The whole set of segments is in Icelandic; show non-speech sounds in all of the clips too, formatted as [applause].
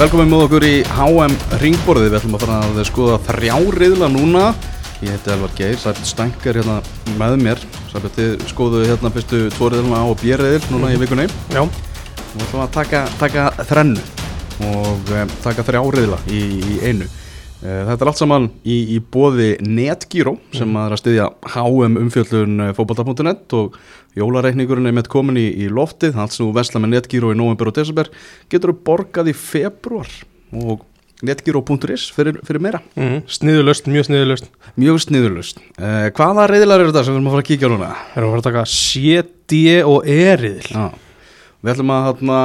Velkomin með okkur í HM Ringborðið, við ætlum að fara að skoða þrjá riðla núna. Ég heiti Elvar Geir, Sæbjörn Stænker hérna með mér. Sæbjörn, þið skoðuðu hérna fyrstu tvo riðluna á og björriðil núna í vikunni. Já, Við ætlum að taka, taka þrennu og um, taka þrjá riðla í, í einu. Uh, Þetta er allt saman í, í bóði Netgyro sem að er að styðja HM umfjöllun fótbolta.net og jólareikningurinn er með komin í, í loftið sem þú vesla með Netgyro í november og desember. Getur þú borgað í februar og netgyro.is fyrir, fyrir meira? Mm, sniðulöst, mjög sniðulöst mjög sniðurlust uh, hvaða riðlar eru þetta sem við erum að fara að kíkja á núna? Það er að fara að taka C, D og E-riðil Já, við ætlum að hérna,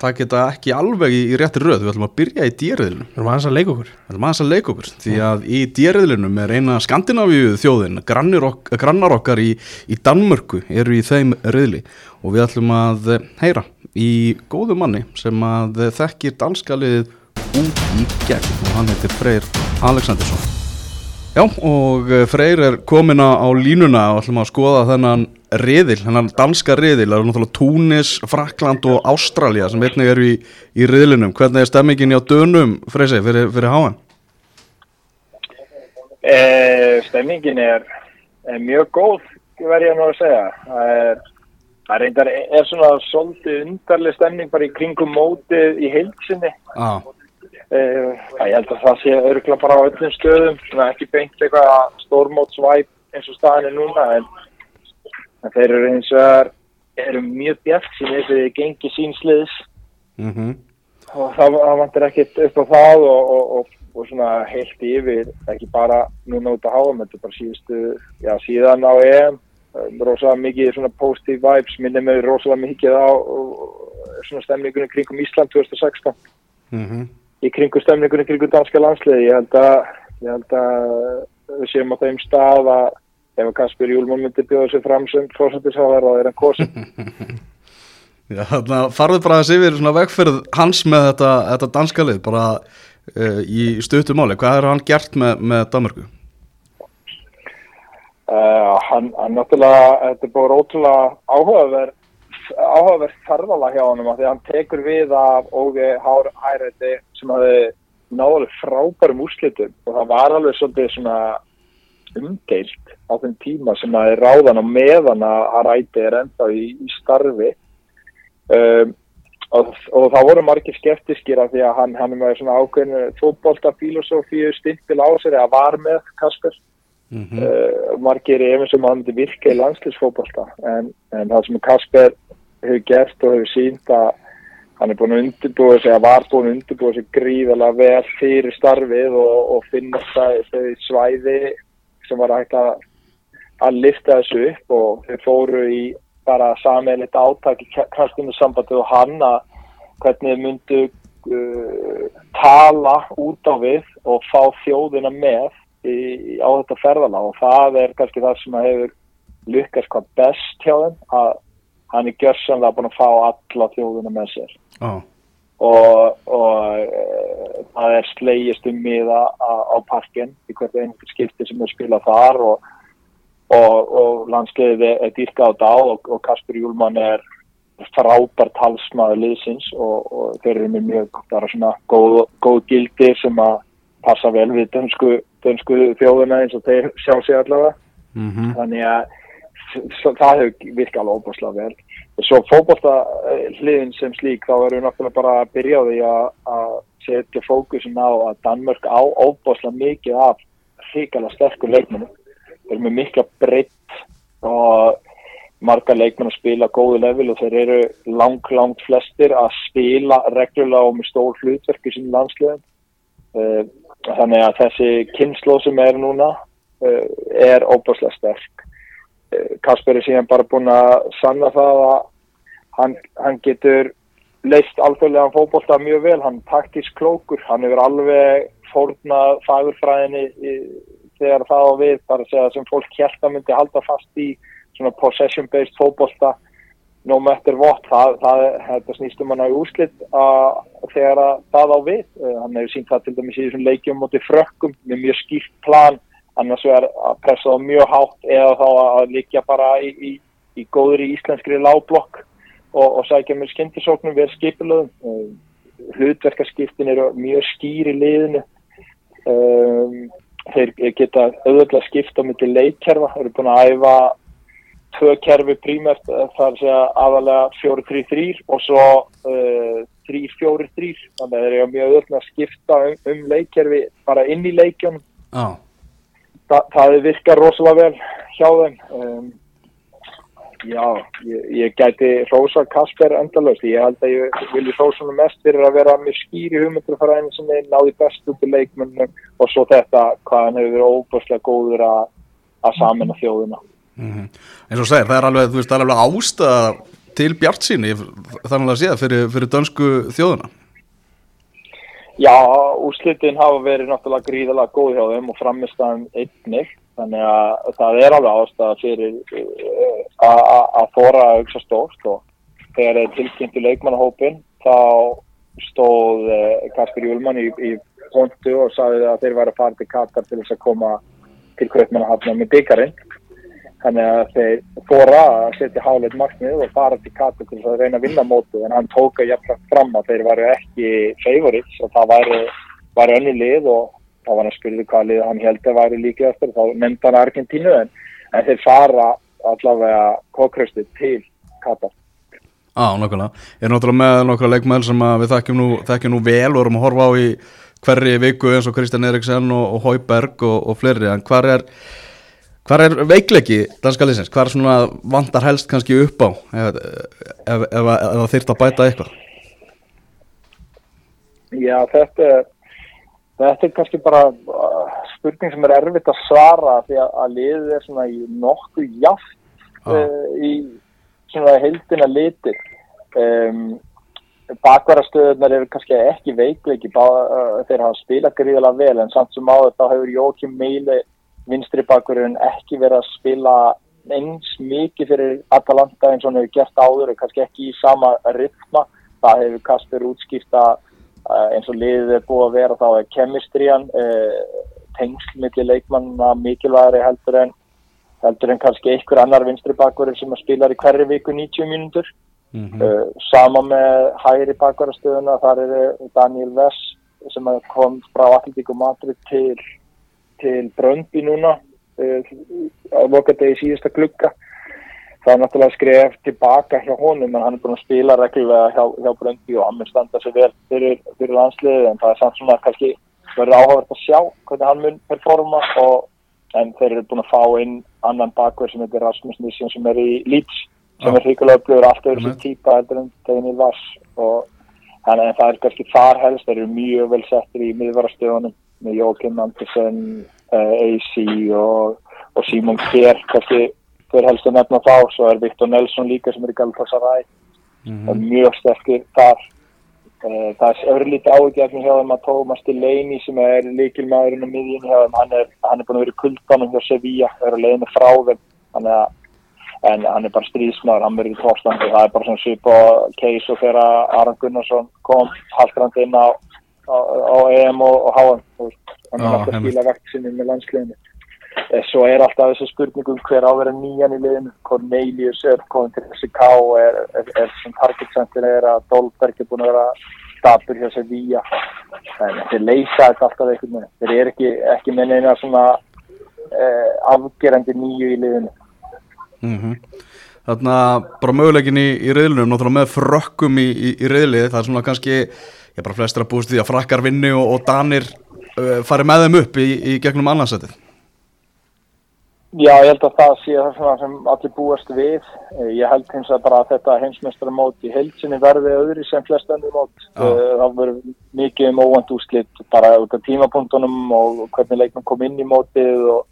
taka þetta ekki alveg í, í rétti röð, við ætlum að byrja í dýrriðlunum Við erum aðeins að leika okkur. Við ætlum aðeins að leika okkur því að í dýrriðlunum er eina Skandinavíu þjóðin ok grannar okkar í, í Danmörku eru í þeim riðli. Og við ætlum að eh, heyra í góðu manni sem að þekkir danska liðið út í gegn. Og hann heitir Freyr Alexandersson. Já, og eh, Freyr er komin á á línuna og ætlum að skoða þennan riðil, þennan danska riðil, það eru náttúrulega Túnis, Frakland og Ástralja sem einnig eru í, í riðlinum. Hvernig er stemmingin hjá dönum, Freysi, fyrir, fyrir háan? Eh, stemningin er, er mjög góð, verð ég nú að segja. Það er, það reyndar, er svona svolítið undarleg stemning bara í kringum mótið í heilsinni. Já, Eh, ég held að það sé örgulega bara á öllum stöðum, svona ekki beint eitthvað stórmótsvæp eins og staðin er núna, en, en þeir eru eins og er, eru mjög bjart sín fyrir gengi sínsliðs mhm, og það, það vantir ekkert upp á það og, og, og, og svona heilt yfir, ekki bara núna út að háum, þetta er bara síðustu, já síðan á EM, rosalega mikið svona positive vibes, minnum við rosalega mikið á svona stemningunum kringum Ísland 2016 mhm, í kringu stemningunni kringu danska landsliði ég held að, ég held að við séum á þeim stað að ef Kasper Júlmann myndi bjóða sér fram sem fórsættisháðar og er hann kosin [laughs] Já, þannig að farðu bara að yfir svona vegferð hans með þetta, þetta danska lið, bara uh, í stuttumáli. Hvað er hann gert með, með Danmörku? uh, hann, hann náttúrulega þetta er bara ótrúlega áhugaverð áhugaverð ferðala hjá honum af því hann tekur við af Ógi Hár Hærætti sem hafi náðuleg frábærum úrslitum og það var alveg svolítið svona umdeilt á þeim tíma sem að er ráðan og meðan að Hærætti er ennþá í, í starfi. Um, og, og það voru margir skeptiskir af því að hann, hann er með svona ákveðinu fótbolta filosófíu stimpil á sér eða var með Kasper. Mm uh, margir efins sem hann myndi virka í landslýsfótbolta en, en það sem Kasper hefur gert og hefur sínt að hann er búin að undirbúa sig að var búin að undirbúa sig gríðalega vel fyrir starfið og, og finna þau svæði sem var hægt að að lifta þessu upp og þau fóru í bara sameilitt átak í kastinu sambandi og hann að hvernig þau myndu uh, tala út á við og fá þjóðina með í, á þetta ferðala og það er kannski það sem hefur lykkast hvað best hjá þeim að hann er gjörsanlega búin að fá alla þjóðina með sér. Já, og, og e, það er slegist um miða á, parkinn í hvert einhver skipti sem er spilað þar og, og, og landsliðið er, dýrka á dag og, og Kasper Júlmann er frábær talsmaður liðsins og, og þeir eru með mjög svona góð, góð gildi sem að passa vel við dönsku, dönsku þjóðina eins og þeir sjá sig allavega. Mhm, þannig að það hefur virkað alveg óbúslega vel. Og svo fótbolta hliðin sem slík þá erum við náttúrulega bara að byrja á því að, setja fókusin á að Danmörk á óbúslega mikið af hrikalega sterkur leikmennu þeir eru með mikla breytt og marga leikmenn að spila góðu level og þeir eru lang, langt flestir að spila reglulega og með stór hlutverk í sínum landsliðum. Uh, þannig að þessi kynnslóð sem er núna uh, er óbúslega sterk Kasper er síðan bara búin að sanna það að hann, hann getur leist alþjóðlega fótbolta mjög vel, hann taktisk klókur, hann hefur alveg fórnað fagurfræðinni þegar það á við, bara segja sem fólk hérta myndi halda fast í svona possession based fótbolta. No matter what, það, það, þetta snýst um hann á úrslit að þegar að það á við, uh, hann hefur sínt það til dæmis í þessum leikjum moti frökkum með mjög skýrt plan, annars er að pressa það mjög hátt eða þá að líka bara í, í, í góðri íslenskri láblokk og, og sækja með skyndisóknum við skipilöðum. Uh, hlutverkaskiptin eru mjög skýr í liðinu. Um, þeir geta auðvitað skipta á milli leikkerfa, þeir eru búin að æfa tvö kerfi það er að segja aðalega 4-3-3 og svo uh, 3-4-3 þannig að þeir eru mjög auðvitað að skipta um, um leikkerfi bara inn í leikjunum. Já, Þa, það virkar rosalega vel hjá þeim. Um, já, ég, ég gæti Rósa Kasper endalust, ég held að ég vilji Rósa hann mest fyrir að vera með skýri hugmyndur fyrir einu sem er náði best út í leikmennum og svo þetta hvað hann hefur verið óbúslega góður að, að samina þjóðina. Mm eins og þú segir, það er alveg, þú veist, það alveg ástæða til bjart síni þannig að séð fyrir, fyrir dönsku þjóðuna Já, úrslitin hafa verið náttúrulega gríðalega góð hjá þeim og framistæðan einnig, þannig að það er alveg ástæða fyrir uh, að- þóra að hugsa stórt. Og þegar þeir tilkynntu leikmannahópin þá stóð uh, Kasper Júlmann í, í pontu og sagði að þeir væri að fara til Katar til þess að koma til Kaupmannahafna með byggarinn þannig að þeir þóra að setja háleit markmið og fara til Katar til að reyna að vinna mótið. En hann tóka jafnframt fram að þeir væri ekki favorites og það væri, væri önnu lið og þá var hann að spyrja hvað lið hann held að væri líkið þá nefndi hann Argentínu en, en þeir fara allavega kókröstu til Katar. Já, nokkulega. Ég er náttúrulega með nokkra leikmenn sem við þekkjum nú, þekkjum nú vel og erum að horfa á í hverri viku eins og Kristján Eriksen og, og Hauberg og, og fleiri, en hvar er hvar er veikleiki danska liðsins? Hvar svona vantar helst kannski upp á ef, það þyrft að bæta eitthvað? Já, þetta er, þetta er kannski bara uh, spurning sem er erfitt að svara því að, að liðið er svona í nokkuð jaft Já. uh, í svona heildina litið. Um, bakvarastöðunar eru kannski ekki veikleiki, bá, uh, þeir hafa spilað gríðilega vel en samt sem áður þá hefur Jókim Meili vinstri bakverðin ekki verið að spila eins mikið fyrir Atalanta eins og hann hefur gert áður og kannski ekki í sama rytma. Það hefur Kasper útskýrta eins og liðið er búið að vera þá er kemistrian uh, tengsl milli leikmanna mikilvægari heldur en heldur en kannski einhver annar vinstri bakverður sem að spilar í hverju viku 90 mínútur Mm uh, sama með hægri bakverðarstöðuna þar er Daniel Vess sem kom frá Atletíku Madrid til, til Bröndby núna uh, á lokadegi síðasta klukka það er náttúrulega skref tilbaka hjá honum en hann er búin að spila reglulega hjá, hjá Bröndby og hann mun standa sig vel fyrir, fyrir landsliðið en það er samt svona kannski verður áhugavert að sjá hvernig hann mun performa og, en þeir eru búin að fá inn annan bakverð sem heitir Rasmus Nissjón sem er í Leeds sem Já. er hrigalega upplifur alltaf þessi Einmitt. típa heldur en Daniel Vass og þannig að það er kannski þar helst þeir eru mjög vel settir í miðvarastöðunum með Jókim Andersen uh, AC og, og Simon Kjær. Kannski þeir helst að nefna þá svo er Viktor Nelson líka sem er í Galatasaray. Mhm. og mjög sterkir þar. Uh, það er örlítið áhugjafn hjá þeim að Thomas Delaney sem er líkilmaðurinn á miðjunni hjá þeim hann er, hann er búin að vera í kuldanum hjá Sevilla er að leiðinu frá þeim. Þannig að en hann er bara stríðsmaður, hann verður í tókstandi það er bara svona svip og case og þegar Aron Gunnarsson kom haldrandi inn á, á, á EM og, og HM alltaf að einmitt. skila vekt sinni með landsliðinu. Eh, svo er alltaf þessi spurningum hver á að vera nýjan í liðinu. Cornelius er komin til þessi K er, er, er sem target center er að Dolberg er búin að vera stabur hjá sér víja en þeir leysa þetta alltaf einhvern veginn. Þeir eru ekki, ekki með neina svona eh, afgerandi nýju í liðinu. Mm Þannig að bara möguleikin í, í reyðlunum, náttúrulega með frökkum í, í, í reyðlið, það er svona kannski, ég bara flestir að búist því að frakkar vinni og, og danir uh, fari með þeim upp í, í gegnum annarsætið. Já, ég held að það sé það sem allir búast við. Eh, Ég held hins að bara að þetta heimsmeistara mót í heilsinni verði öðru sem flest öndur mót. Eh, Það verður mikið um óvænt úrslit bara út af tímapunktunum og hvernig leikmenn kom inn í mótið og,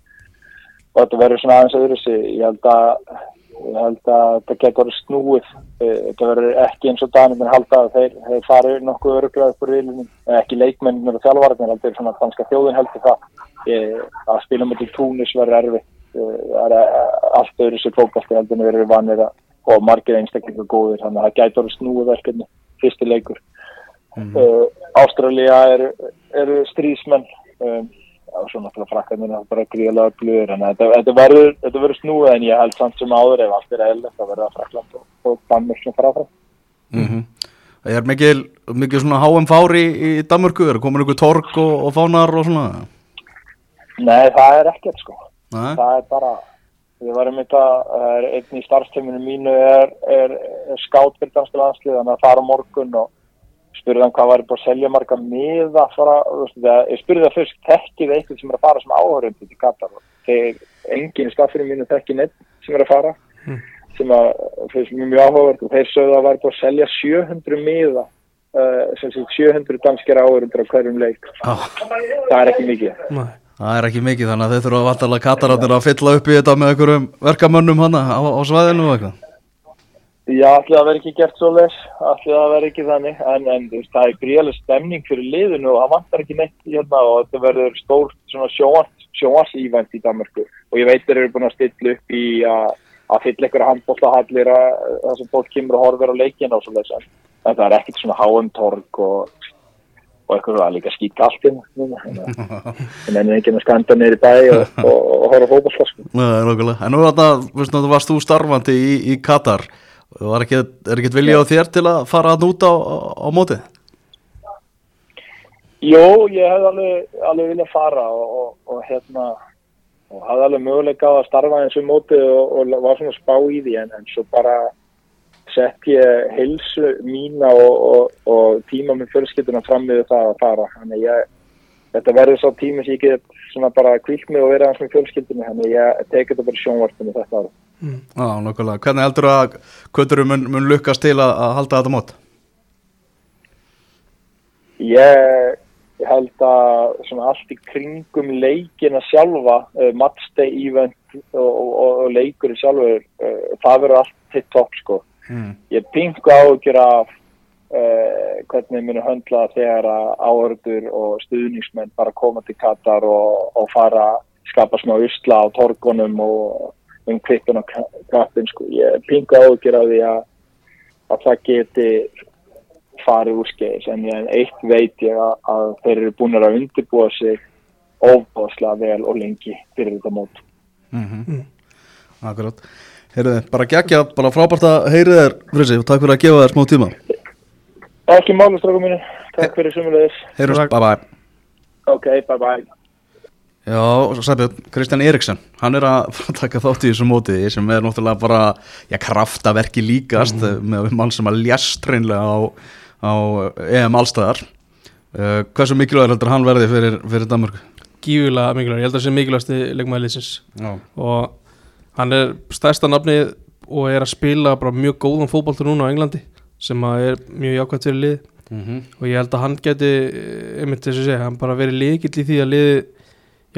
og þetta verður svona aðeins öðru sig. Ég held að, ég held að þetta getur snúið. Eh, Þetta verður ekki eins og Danir halda að þeir, þeir fari nokkuð öruglega upp úr viljum. Ekki leikmennir og þjálfvarnir, heldur svona danska þjóðin heldur það. Ég, að spila mútið túnis verður erfitt það er allt öðru sér fókbalti heldur en erum vanir að og margir einstaklingar góðir þannig að það orðið snúið verkefni fyrsti leikur Mhm. uh, Ástralja eru er strísmenn um, og svo náttúrulega frakkarnir er bara gríðlega blöður en þetta, þetta verður snúið en ég held samt sem áður ef allt er eðlilegt að verða Frakland og, og Danmörk sem fara áfram Mm Er mikil, mikil svona HM fári í, í Danmörku? Er komin ykkur torg og, og fánar og svona? Nei, það er ekkert sko. Nei? Það er bara, við varum það er einn í starfstömminu mínu er, er, er skátt fyrir danska landslið, þannig að fara morgun og spurði hann hvað væri búin að selja marga miða fara, ég spurði það fyrst, þekkið eitthvað sem er að fara sem áhörðum til Katar og þeir, enginn í staffinu mínu þekki neitt sem er að fara, sem að, finnst mér mjög áhugavert og þeir sögðu að væri búin að selja 700 miða, uh, sem sé 700 danskir áhörðundur á hverjum leik. Já, Það er ekki mikið. Nei. það er ekki mikið þannig að þeir þurfa vantarlega katararnir að fylla upp í þetta með einhverjum verkamönnum hana á, á svæðinu eitthvað. Já, allir það verði ekki gert svo les, allir það verði ekki þannig, en, en veist, það er gríðalega stemning fyrir liðinu og það vantar ekki neitt hérna og þetta verður stórt svona sjóans, sjóans í Danmarku og ég veit þeir eru búin að stilla upp í að, að fylla einhverja handbóltahallir að það sem fólk kemur og horfir á leikina og svo les, en þetta er ekkert svona HM-torg og, og eitthvað það er líka skýt galtinn, en enn ekki að skanda í bæ og, og, og horfa fókbalska, sko. Nei, nokkulega. En nú varst þú starfandi í, í Katar. Var ekki, er ekki vilja á þér til að fara að núta á, á, á mótið? Jó, ég hef alveg, alveg viljað fara og, og, og hérna og hafði alveg möguleika á að starfa eins um móti og, og var svona spá í því en, en svo bara sett ég heilsu mína og, og tíma með fjölskylduna fram með það að fara. Þannig ég, þetta verður svo tími sem ég get svona bara kvílt mig og vera hans með fjölskylduna þannig ég teki þetta bara sjónvarpinu þetta ára Já, nokkulega. Hvernig heldur að kvöldurum mun, mun lukkast til að, að halda þetta mót? Ég, ég held að svona allt í kringum leikina sjálfa, uh, matchday event og, og, og leikur sjálfur, uh, það verður allt til topp sko. Mm. Ég pingu áhugjur af uh, hvernig munu höndla þegar áhörður og stuðningsmenn bara koma til Katar og, og fara að skapa smá usla á torgunum og um klippin og kappin sko. Ég pingu áhugjur af því að, að það geti farið úr skeiðis en ég, eitt veit ég að, að þeir eru búin að undirbúa sig óbáslega vel og lengi fyrir þetta mót. Mm Akkurát. Heyrðu bara geggja, bara frábært að heyri þér, Frissi, og takk fyrir að gefa þér smá tíma. Ekki máli, strákum mínu. Takk fyrir sumulegis. Heyrðu, bye bye. Ok, bye bye. Já, og Sæbjörn, Kristján Eriksson, hann er [laughs] að taka þátt í þessu móti sem er náttúrulega bara, já, kraftaverki líkast með mann sem að ljast reynlega á, á EM allstæðar. Uh, hversu mikilvægur heldur hann verði fyrir, fyrir Danmörku? Gífulega mikilvæg, ég held að það sé mikilvægasti leikmaðliðsins Já. og hann er stærsta nafnið og er að spila bara mjög góðan fótboltur núna á Englandi sem er mjög jákvæmt fyrir lið Mm -hmm. og ég held að hann geti eh, einmitt þess að segja, hann bara verið líkill í því að liði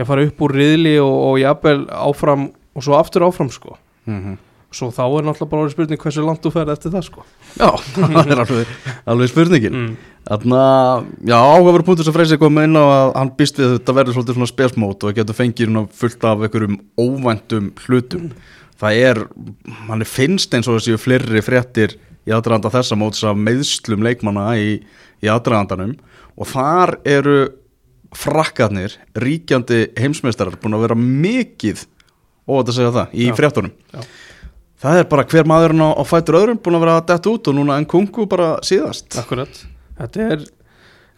ég fara upp úr riðli og, og jafnvel áfram og svo aftur áfram sko Mm svo þá er náttúrulega bara spurning hversu langt þú ferð eftir það sko Já, [laughs] það er alveg, alveg spurningin. mm. Þannig að, já, áhugaveru punktur sem Freysi kom inn á að hann býst við að þetta verður svolítið svona spesmót og getur fengið fullt af einhverjum óvæntum hlutum. Það er, hann er finnst eins og þessi fleiri fréttir í aðdraðanda þessa móts af meðslum leikmanna í, í aðdraðandanum og þar eru frakkarnir, ríkjandi heimsmeistarar búin að vera mikið óvægt að segja það í Já. fréttunum. Já. Það er bara hver maðurinn á, á fætur öðrum búin að vera detta út og núna en kungu bara síðast. Akkurat, þetta er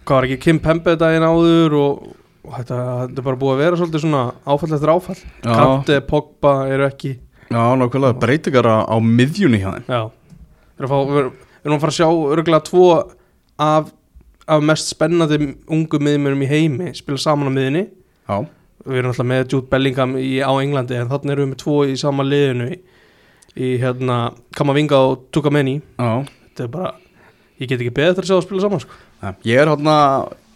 hvað var ekki Kim Pembe daginn áður og, og þetta, þetta er bara búið að vera svolítið svona áfall eftir áfall. Kante, Pogba eru ekki Já, nákvæmlega, breytingar á, miðjunni hjá þeim Já, við erum að fara að sjá örgulega tvo af, af mest spennandi ungu miðjumunum í heimi spila saman á miðjunni. Já, við erum alltaf með Jude Bellingham í, á Englandi en þannig erum við með tvo í sama liðinu í, í hérna Kamavinga og Tukameni þetta er bara, ég get ekki beðið eftir að sjá að spila saman sko. Ég er hérna,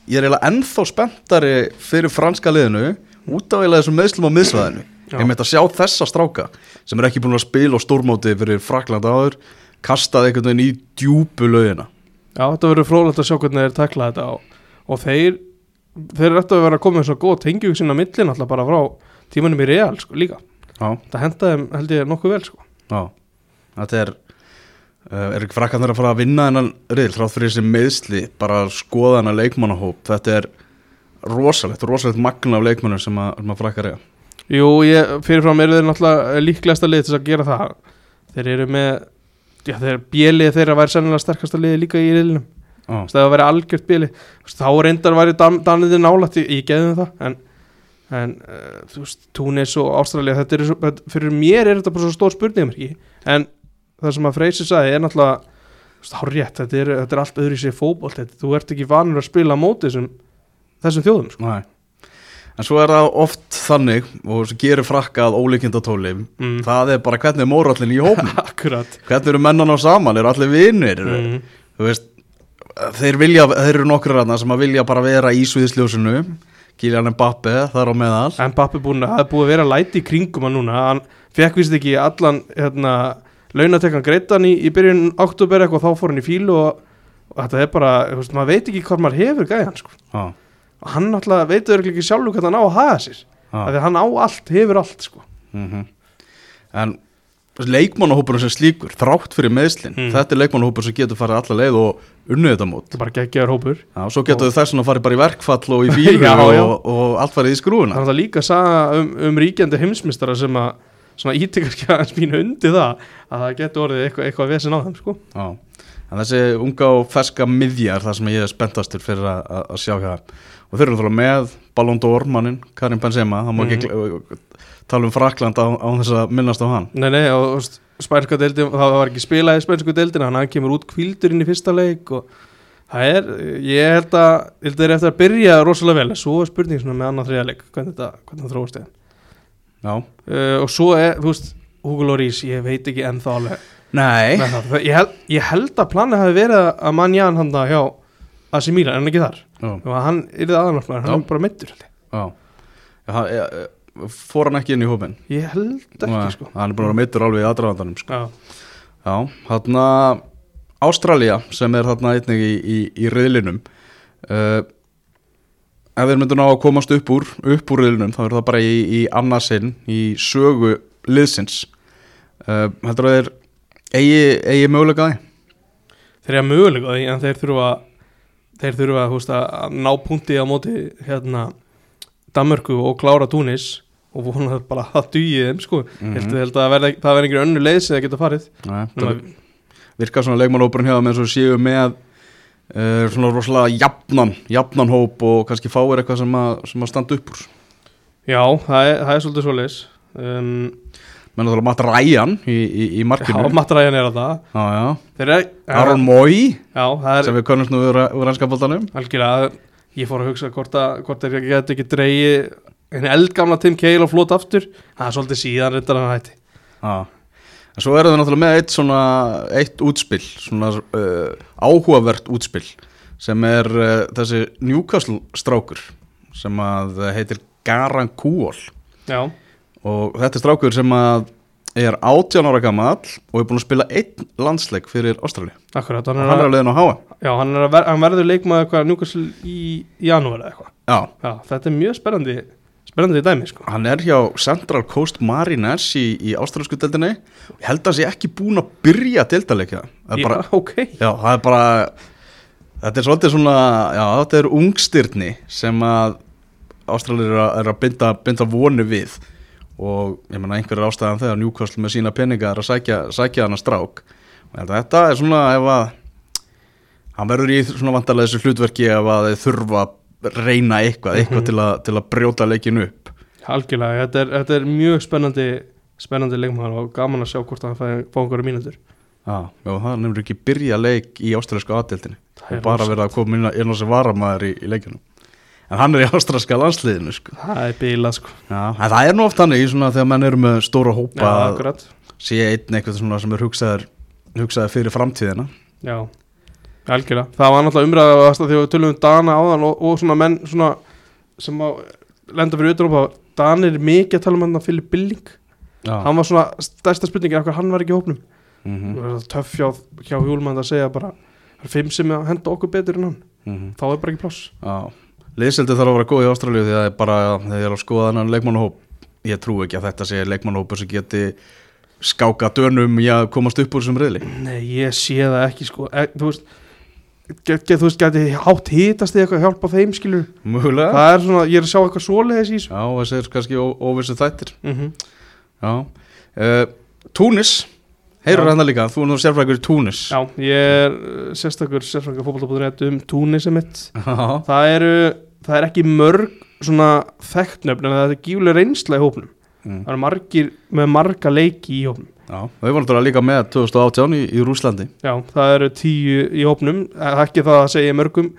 ég er eiginlega ennþá spenntari fyrir franska liðinu út af eiginlega þessum meðslum á miðsvæðinu. Ég meint að sjá þessa stráka sem er ekki búin að spila á stórmóti fyrir Frakland áður kastaði einhvern veginn í djúpu lögina Já, þetta verður frólægt að sjá hvernig þeir tekla þetta og, og þeir þeir eftir að vera að koma með svo góð tengjum sinna millin alltaf bara frá tímanum í Real sko, líka, Já, það hendaði þeim held ég nokkuð vel sko. já. Þetta er, uh, er ekki Frakland að fara að vinna þennan riðl þrátt fyrir þessi meðsli bara skoða hennar leikmannahóp. Þetta er rosalegt, rosalegt magna af leikmannum sem að, að frakkar eiga. Jú, ég, fyrirfram eru þeir náttúrulega líklegasta lið til að gera það. Þeir eru með já, þegar bjelið þeirra væri sennilega sterkasta liði líka í riðlinum. Já, Þú veist, það væri algjört bili þá reyndar væri Dan Daniði nálætt ég, geði það en, en uh, þú veist, Túnis og Ástralja þetta er þetta- fyrir mér er þetta bara svo stór spurningamerki en það sem að Freysi sagði er náttúrulega hár rétt, þetta er, þetta er allt öðru í sig þetta, þú ert ekki vanur að spila móti þessum, þessum þjóðum sko. En svo er það oft þannig og sem gerir frakka að ólíkindatóli mm. það er bara hvernig er mórallin í [laughs] akkurat. Hvernig eru mennan á saman, eru allir vinnir mm. þú veist þeir vilja, þeir eru nokkur rannar sem að vilja bara vera í sviðsljósinu Kylian Mbappe þar á meðal. En Bappi búin að búið að vera læti í kringum hann núna. Hann fekk vist ekki allan hérna, launatekkan greittan í, í byrjun oktober eitthvað þá fór hann í fílu og, og þetta er bara, veist, maður veit ekki hvað maður hefur gæðan sko. Já, og hann náttúrulega veitur ekki sjálfur hvað hann á að haga sér já af því hann á allt, hefur allt sko. mm En leikmannahópurinn sem slíkur, þrátt fyrir meðslin Mm. þetta er leikmannahópur sem getur farið alla leið og unnið þetta mót þetta er bara geggjaður hópur Já, svo getur þau þess að farið bara í verkfall og í [laughs] já. og, og allt farið í skrúuna það er það líka að saga um, um ríkjandi heimsmystara sem að ítekar ekki aðeins mínu undir það að það getur orðið eitthvað, eitthvað vesen á þeim sko. En þessi unga og ferska miðja er það sem ég er spenntastur fyrir að, sjá hér og þeir eru náttúrulega með Ballon d'Or mannin, Karim Benzema. Það má ekki mm tala um Frakland á, á þess að minnast á hann. Nei, nei, og og spænska deildin, það var ekki spilað í spænsku deildina, hann kemur út kvildur inn í fyrsta leik og það er, ég held að, ég held að þeir eru eftir að byrja rosalega vel, svo er spurning með annan þriða leik, hvernig þetta, hvernig það þróast eða. Já, Uh, og svo er, þú veist, Hugo Lloris, ég veit ekki ennþá alveg nei það. Ég held, ég held að planið hafi verið að Manjan hann það hjá AC Milan, en ekki þar. Já, Og að hann yrði aðanarflæður, hann er bara mittur, hann- eh, eh, Fór hann ekki inn í hópin Ég held ekki, sko. Hann er búin að vera meittur alveg í aðdrafandanum sko. Já, Já, þarna Ástralía sem er þarna einnig í, í, í riðlinum uh, ef þeir myndu ná að komast upp úr upp úr riðlinum þá er það bara í, í annarsinn í sögu liðsins uh, heldur að þeir eigi mögulega því þeir eru mögulega á því, en þeir þurfa þeir þurfa veist, að ná punkti á móti hérna Danmörku og klára Túnis og vona það bara að [laughs] það dugi þeim sko. Mm -hmm. held að það verði- það verði einhver önnu leið sem það geta farið það virkar svona leikmannhópurinn hjá þeim eins og séu með uh, svona rosalega jafnan jafnan hóp og kannski fáir eitthvað sem að, sem að standa upp úr já, það er, það er svolítið svo leiðis um, menn að það er Matt Ryan í, í, í já, markinu matræðan er að það já, já. þeir er, Aron Mói er sem við konumst nú úr, ennskapoltanum algjörlega ég fór að hugsa hvort, að, hvort þeir geta ekki dreigi en eldgamla Tim Cahill og flót aftur. Það er svolítið síðan reyndar hann hætti. Já, en svo eru þau náttúrulega með eitt svona, eitt útspill, svona uh, áhugavert útspill sem er uh, þessi Newcastle strákur sem að heitir Garan Kúol já, og þetta er strákur sem að er 18 ára gammal og er búin að spila einn landsleik fyrir Ástrali akkurat hann er, hann er að, leiðin á háa já, hann, er ver, hann verður leikmaður eitthvað njúkasl í, í janúar eitthvað. Já, Já, þetta er mjög spennandi spennandi dæmi sko. hann er hjá Central Coast Mariners í, í ástralsku deildinni. Ég held að hann sé ekki búin að byrja deildaleikja það er Já, bara ok. Já, það er bara þetta er svolítið svona já, þetta er ungstyrni sem að Ástralir er er að binda, binda vonu við og ég menna einhverjar ástæðan þegar Newcastle með sína peninga er að sækja, sækja hana strák. Og að þetta er svona ef að hann verður í svona vantarlega þessu hlutverki ef að þeir þurfa að reyna eitthvað, eitthvað til, að, til að brjóta leikin upp. Algjörlega, þetta er, þetta er mjög spennandi spennandi leikmaður og gaman að sjá hvort hann fá einhverju mínútur. Já, það nefnir ekki byrja leik í Það er og bara verið að koma inn, inn á sem varamæður í, í leikinu en hann er í ástralska landsliðinu sko. það er bílað sko. Já, en það er nú oft þannig í svona þegar menn eru með stóra hópa Já, að akkurat. sé einn eitthvað svona sem er hugsaður, hugsaður fyrir framtíðina. Já, algjörlega. Það var náttúrulega umræða að þegar við tölum um Dana áðan og, og svona menn svona sem að lenda fyrir Utrópa Danir er mikið að tala um hann að Philip Billing. Já, hann var svona stærsta spurningin af hvað hann var ekki í hópnum. Mm var töff hjá, hjá hjúlmann að segja bara það er fimm sem að henda okkur betur en hann. -hmm. þá er bara ekki pláss. Já, liðseldi þarf að vera góð í Ástralíu því að það er bara, þegar ég er að skoða þennan leikmannahóp ég trú ekki að þetta sé leikmannahópur sem geti skáka dönum í að komast upp úr þessum reyðli Nei, ég sé það ekki sko. E, Þú veist get, get, Þú veist, geti hátt hítast eða eitthvað hjálpa þeim skilur Mögulega. Það er svona, ég er að sjá eitthvað svoleiðis í þessu. Já, þessi er kannski óvissu þættir. Mm Já. Uh, Túnis Heyrur hérna líka, þú er nú sérfrækur í Túnis. Já, ég er uh, sérstakur sérfranga fótbolta.net um túnisi mitt það eru, það er ekki mörg svona þekktnöfn en það er gífuleg reynsla í hópnum. Mm. það eru margir með marga leiki í hópnum. Já, þau voru náttúrulega líka með 2018 í, í Rúslandi Já, það eru tíu í hópnum. Það er ekki það að segja mörgum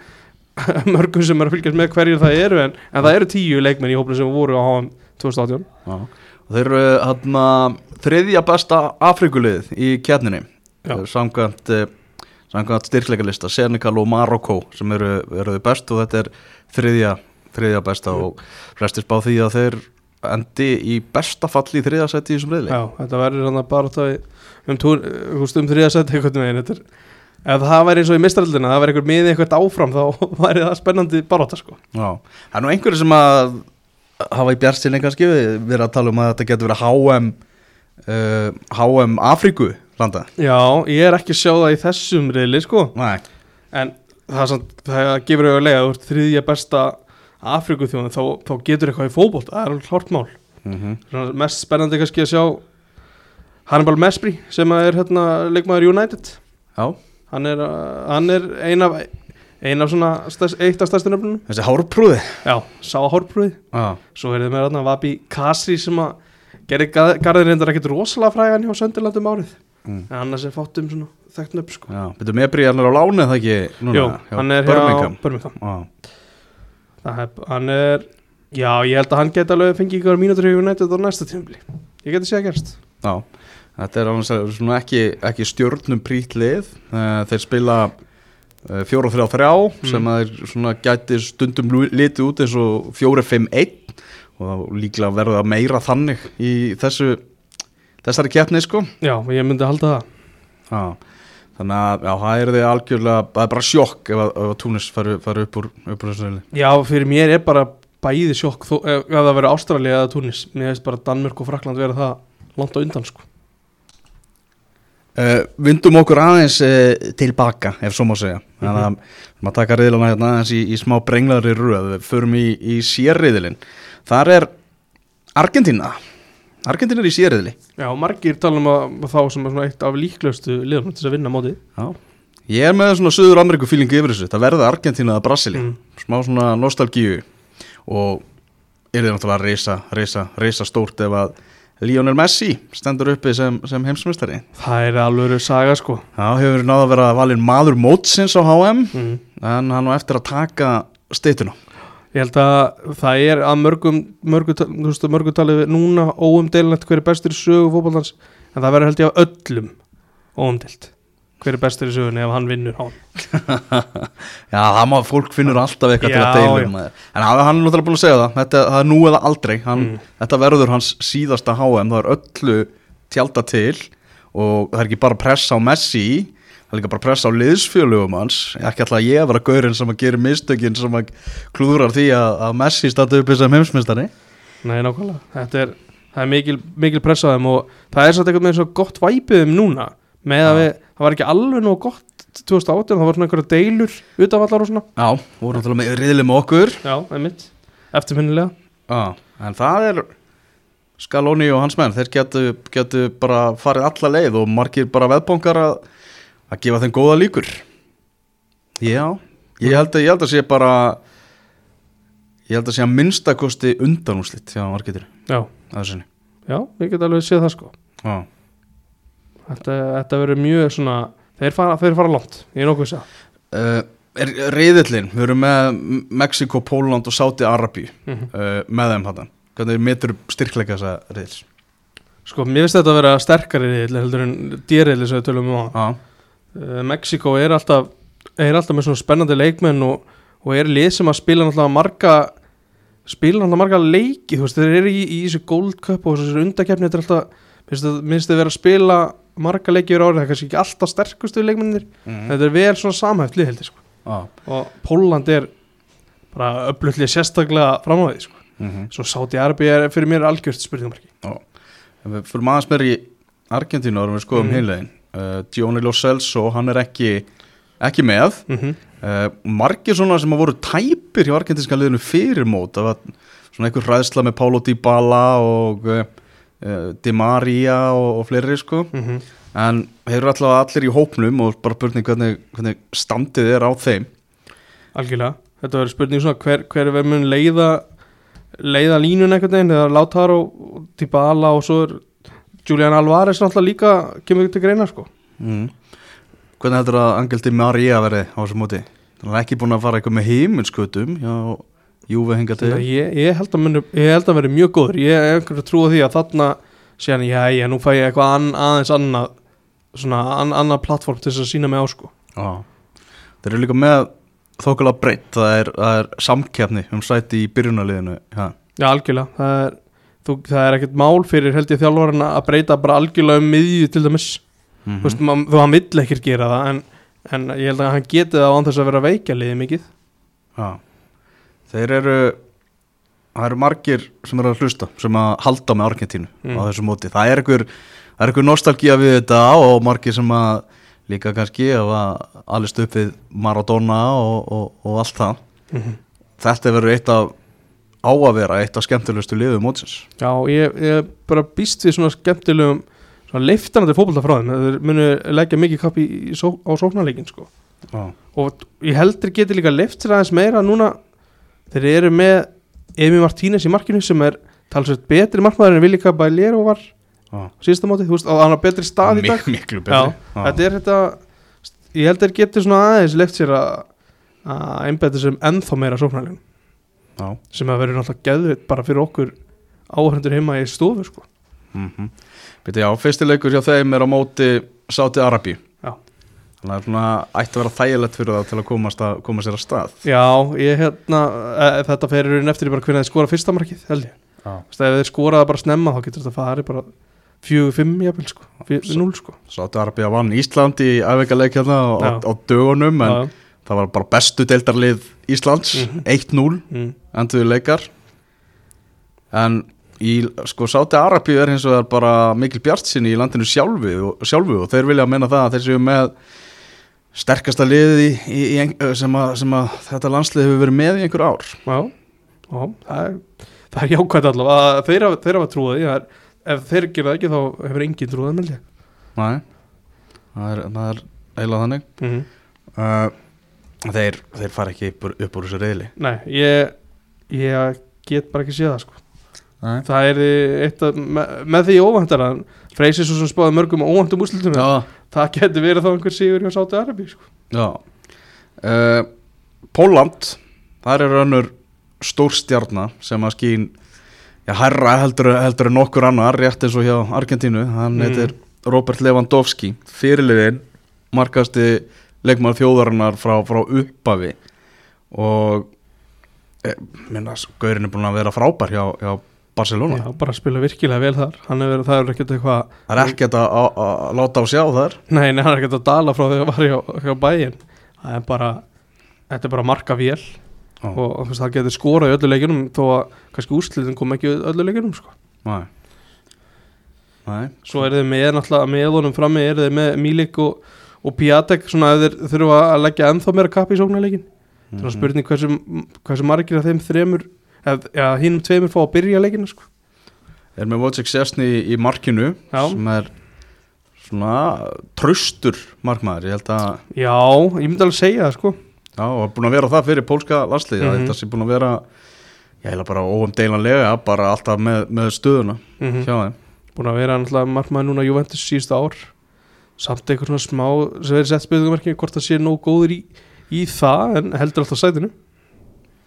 [laughs] mörgum sem er að fylgjast með hverjir það eru en, en það eru tíu leikmenn í hópnum sem voru á HM 2018 Já. Þeir eru hérna þriðja besta Afrikulið í kjarninni Já. samkvæmt eh, samkvæmt styrkleikalista Senegal og Marokko sem eru, eru best og þetta er þriðja, þriðja besta og flestir spá því að þeir endi í besta falli í þriðja seti í þessum reyðli Já, þetta verður hann að bara um, túr, um þriða seti einhvern veginn þetta er, ef það væri eins og í mistraldina það væri einhver miði eitthvað áfram þá [laughs] væri það spennandi baróta sko. Já, það er nú einhverju sem að hafa í bjartsinni kannski verið að tala um að þetta getur verið HM uh, HM Afriku landa. Já, ég er ekki að sjá það í þessum reyli sko. Nei, en það, samt, það gefur auðvitað þú ert þriðja besta Afrikuþjóðin þá, þá getur eitthvað í fótbolt það er alveg klart mál. Mm Svona mest spennandi kannski að sjá Hannibal Mespri sem er hérna leikmaður United. Já, hann er, er ein af ein af svona stærst, eitt af stærstu nöfnunum. Þessi hárprúði. Já, sá hórprúði Já, svo er þið með hérna Vabi Kasri sem að gerir garðin reyndar ekkert rosalega frægan hjá Sönderlandum árið. Mm. en annars er fátt um svona þekkt nöfn sko. Já, betur með bríðarnar á láni það ekki núna, Jú, hjá hann er Birmingham. hjá Birmingham. Já, Það er, hann er Já, ég held að hann geti alveg fengið ykkur mínútur í United á næsta tímabili. Ég geti séð að gerst já, þetta er alveg ekki, ekki stjórnum prýtt lið. Eh, þeir spila 4-3-3 Mm. sem að þeir svona gæti stundum litið út eins og 4-5-1 og líklega verða meira þannig í þessu þessari keppni sko Já, ég myndi halda það Já, þannig að já, það er þið algjörlega, það er bara sjokk ef að, að Túnis fari, upp úr, úr þessu reyli. Já, fyrir mér er bara bæði sjokk þó, ef, ef það verður Ástralía eða Túnis Mér veist bara Danmörk og Frakland vera það langt á undan sko Uh, vindum okkur aðeins uh, tilbaka, ef svo má segja. Þannig að maður taka reyðlana hérna aðeins í, í smá brenglaðri röð, við förum í, í sérriðilinn. Þar er Argentína. Argentína er í sérriðili. Já, margir tala um að, að þá sem er eitt af líklegustu liðum til að vinna mótið Já. Ég er með svona Suður Ameríku fílingu yfir þessu. Það verða Argentína eða Brasili. Mm. Smá svona nostalgíu og er þið náttúrulega reysa, reysa, reysa stórt ef að Lionel Messi stendur uppi sem, sem heimsmyndstari. Það er alveg saga sko Já, hefur náða að vera valinn maður mótsins á HM mm. en hann á eftir að taka steytuna. Ég held að það er að mörgum mörgum, þú veist, mörgum talið núna óumdeilnætt hver er bestur sögu fótballans en það verður held ég af öllum óumdeilt hver er bestur í sögunni ef hann vinnur hann [laughs] Já, það má, fólk finnur alltaf eitthvað til Já, að deila já. um það. En hann er náttúrulega búin að segja það, þetta, það er nú eða aldrei, hann, Mm. þetta verður hans síðasta HM, það er öllu tjálta til og það er ekki bara pressa á Messi, það er líka bara pressa á liðsfjölugum hans, ekki alltaf ég að vera gaurinn sem að gera mistökin sem að klúðrar því að, að Messi standi uppi sem heimsmyndstari. Nei, nákvæmlega, þetta er, það er mikil, mikil press á þeim og það er satt eitthvað með með að við, það var ekki alveg nú gott 2018, það var svona einhverja deilur utanvallar og svona, Já, voru náttúrulega með riðli með okkur. já, það er mitt eftirminnilega, Já, en það er Scaloni og hans menn, þeir getu, getu bara farið alla leið og margir bara veðbónkar að, að gefa þeim góða líkur. Já, ég held að ég held að sé bara ég held að sé að minnstakosti undanúslitt hjá margitur já, já, við getum alveg séð það sko. Já, þetta, þetta verður mjög svona þeir fara, þeir fara langt, ég er nokkuð að segja. Uh, er, reyðillin við erum með Mexiko, Póland og Sáti Arabi mm uh, með þeim þetta hvernig metur styrkleika þessa reyðils Sko, mér finnst þetta að vera sterkari riðill heldur en dýriðli sem við tölum um á uh, Mexiko er alltaf er alltaf með svona spennandi leikmenn og, og er lið sem að spila náttúrulega marga spila náttúrulega marga leiki þú veist, þeir eru í, í þessu Gold Cup og þessu undakefni, þetta er alltaf finnst þetta vera að spila marga leiki yfir árið, það er kannski ekki alltaf sterkustu leikmennir, mm. þetta er vel svona samhæft lið heldur, sko, Já. og Póland er bara öflutlið sérstaklega fram á því, sko, Mm svo Sáti Arbi er fyrir mér algjört spurningamarki Ef við fyrir maður meir í Argentínu og við skoðum mm. heimlegin uh, Giovanni Lo Celso, hann er ekki ekki með mm -hmm. uh, margir svona sem að voru tæpir hjá argentinska liðinu fyrir mót það var svona einhver hræðsla með Paulo Dybala og uh, Di Maria og, og fleiri sko. Mm en þeir eru alltaf allir í hópnum og bara spurning hvernig, hvernig standið er á þeim. Algjörlega. Þetta verður spurning svona hver, hver verður mun leiða leiða línun einhvern veginn? Eða Lautaro, Dybala og svo er Julian Alvarez náttúrulega líka kemur til greina sko. Mm. Hvernig heldur að Angel Di Maria verði á þessu móti? Það er ekki búin að fara eitthvað með heiminskutum já, Júfi hengar til? Að ég, ég held að muni, ég held að verði mjög góður. Ég er einhverju trú á því að þarna síðan já, já, nú fæ ég eitthvað an, aðeins annað svona an, annað plattform til þess að sína mig á sko. Já, þeir eru líka með þókulega breytt, það er, það er samkeppni um sæti í byrjunarliðinu ja. Já, algjörlega, það er, þú, það er ekkert mál fyrir held ég þjálfarana að breyta bara algjörlega um miðju til dæmis. Mm þú veist, man, þú hann vill ekkert gera það en, en ég held að hann geti það án þess að vera veikja liðið mikið. Já, þeir eru það eru margir sem eru að hlusta sem að halda með Argentínu Mm. á þessu móti, það er einhver er einhver nostalgía við þetta og margir sem að líka kannski að upp við Maradona og, og, og allt það Mhm. þetta verður eitt af á að vera eitt af skemmtilegustu liðum mótsins Já, ég, ég bara býst við svona skemmtilegum svona leiftanandi fótbolta frá þeim þeir munu leggja mikið kapp í, í, só, á sóknarleikin sko. Já, og ég heldur geti líka leift sér aðeins meira núna þeir eru með Emi Martínez í markinu sem er talsveit betri markmaður en Vilja Caballero var já. á síðasta móti, þú veist, og hann har betri stað í dag. Mik miklu Já, betri þetta er þetta ég held þeir geti svona aðeins leift sér að að einbæta sem ennþá meira sóknarleikin Já, sem að verður náttúrulega geðvitt bara fyrir okkur áhörndur heima í stofu sko. mm Býtu, já, fyrsti leikur hjá þeim er á móti Sáti Arabi Já. Þannig að svona ætti að vera þægilegt fyrir það til að komast, að, komast sér að stað. Já, ég hérna e, þetta fer í raunin eftir hvernig þeir skora fyrsta markið held ég, Já. Þú veist, ef þeir skoraða bara snemma þá getur þetta farið bara 4-5 jafnvel sko, 0 sko. Sáti Arabi að vann Ísland í æfingarleik hérna á, á, á dögunum en Já, það var bara bestu deildarlið Íslands Mhm. 1-0 mm, enduðu leikar. En í sko Sáti Arabi er hins vegar bara mikil bjart sinni í landinu sjálfu og, sjálfu og þeir vilja menna það að þeir séu með sterkasta liðið í, í, sem, að, sem að þetta landslið hefur verið með í einhver ár. Já, já það, er, það er jákvæmt allavega. Þeir hafa, þeir hafa trúið ef þeir gera það ekki þá hefur engin trúið með Nei, það er, er eiginlega þannig. Mm uh, þeir, þeir fara ekki upp, upp úr þessu reyðli Nei, ég, ég get bara ekki séð það sko. Nei. það er eitt að, með, með því óvæntar að Freysir svo sem spáði mörgum óvæntum úrslutum Já, það getur verið þá einhver sigur hjá Sáti Arabi sko. já uh, Póland þar er önnur stórstjarna sem að skín já, herra heldur, heldur en nokkur annar rétt eins og hjá Argentínu hann Mm. heitir Robert Lewandowski fyrirliðin markasti leikmaður þjóðarinnar frá, frá uppafi og e, minna, Gaurin er búin að vera frábær hjá, hjá Barcelona. Já, bara spila virkilega vel þar. Er það er ekkert eitthvað það er ekkert að, að, að láta á sjá þar. Nei, nei, hann er ekkert að dala frá því að var hjá, hjá bæinn það er bara þetta er bara marka vél. Já. og, og veist, það getur skorað í öllu leikinum þó að kannski úrslitin kom ekki í öllu leikinum sko. Nei. Nei, svo er þeir með náttúrulega með honum frammi er þeir með Milik og, og Piatek svona ef þeir þurfa að leggja ennþá meira kapp í sóknarleikin Mhm. það er spurning hversu, hversu margir af þeim þremur ja, hinnum tveimur fá að byrja leikinu sko. er með Wojciech Sessni í, í markinu Já. sem er svona tröstur markmaður, ég held að já, ég myndi alveg segja það sko. já, og er búin að vera það fyrir pólska landsliði mm Mhm. þetta sé búin að vera ég heila bara óumdeilanlega bara alltaf með, með stöðuna mm hjá þeim búin að vera náttúrulega markmaður núna Juventus síðustu ár samt eitthvað svona smá sem verið sett spilðumarki hvort það sé nóg góður í, í það en heldur alltaf sætinu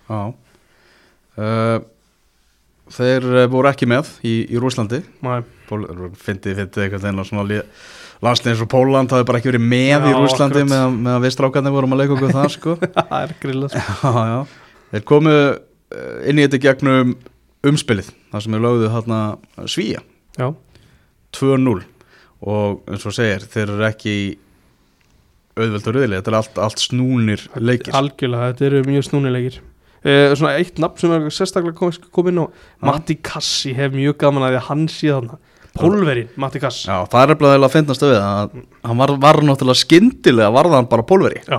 já uh, þeir eh, voru ekki með í, í Rúslandi fyndi, fyndi eitthvað þeirna svona lið landslið eins og Póland hafi bara ekki verið með í Já, Rúslandi akkurat. meðan með við strákarnir vorum að leika okkur það sko. [laughs] Það er grilla sko. þeir komu eh, inn í þetta í gegnum umspilið þar sem við lögðu þarna svíja já, 2-0 og eins og segir þeir eru ekki í auðveldur auðvili, þetta er allt, allt snúnir leikir. Algjörlega, þetta eru mjög snúnilegir eh, svona eitt nafn sem er sérstaklega kom, kom inn á. Matti Kassi hef mjög gaman að því að hann sé þarna. Pólverinn, Matti Kass. Já, það er eftir að finnast við að hann var, var náttúrulega skyndilega varða hann bara pólveri. Já,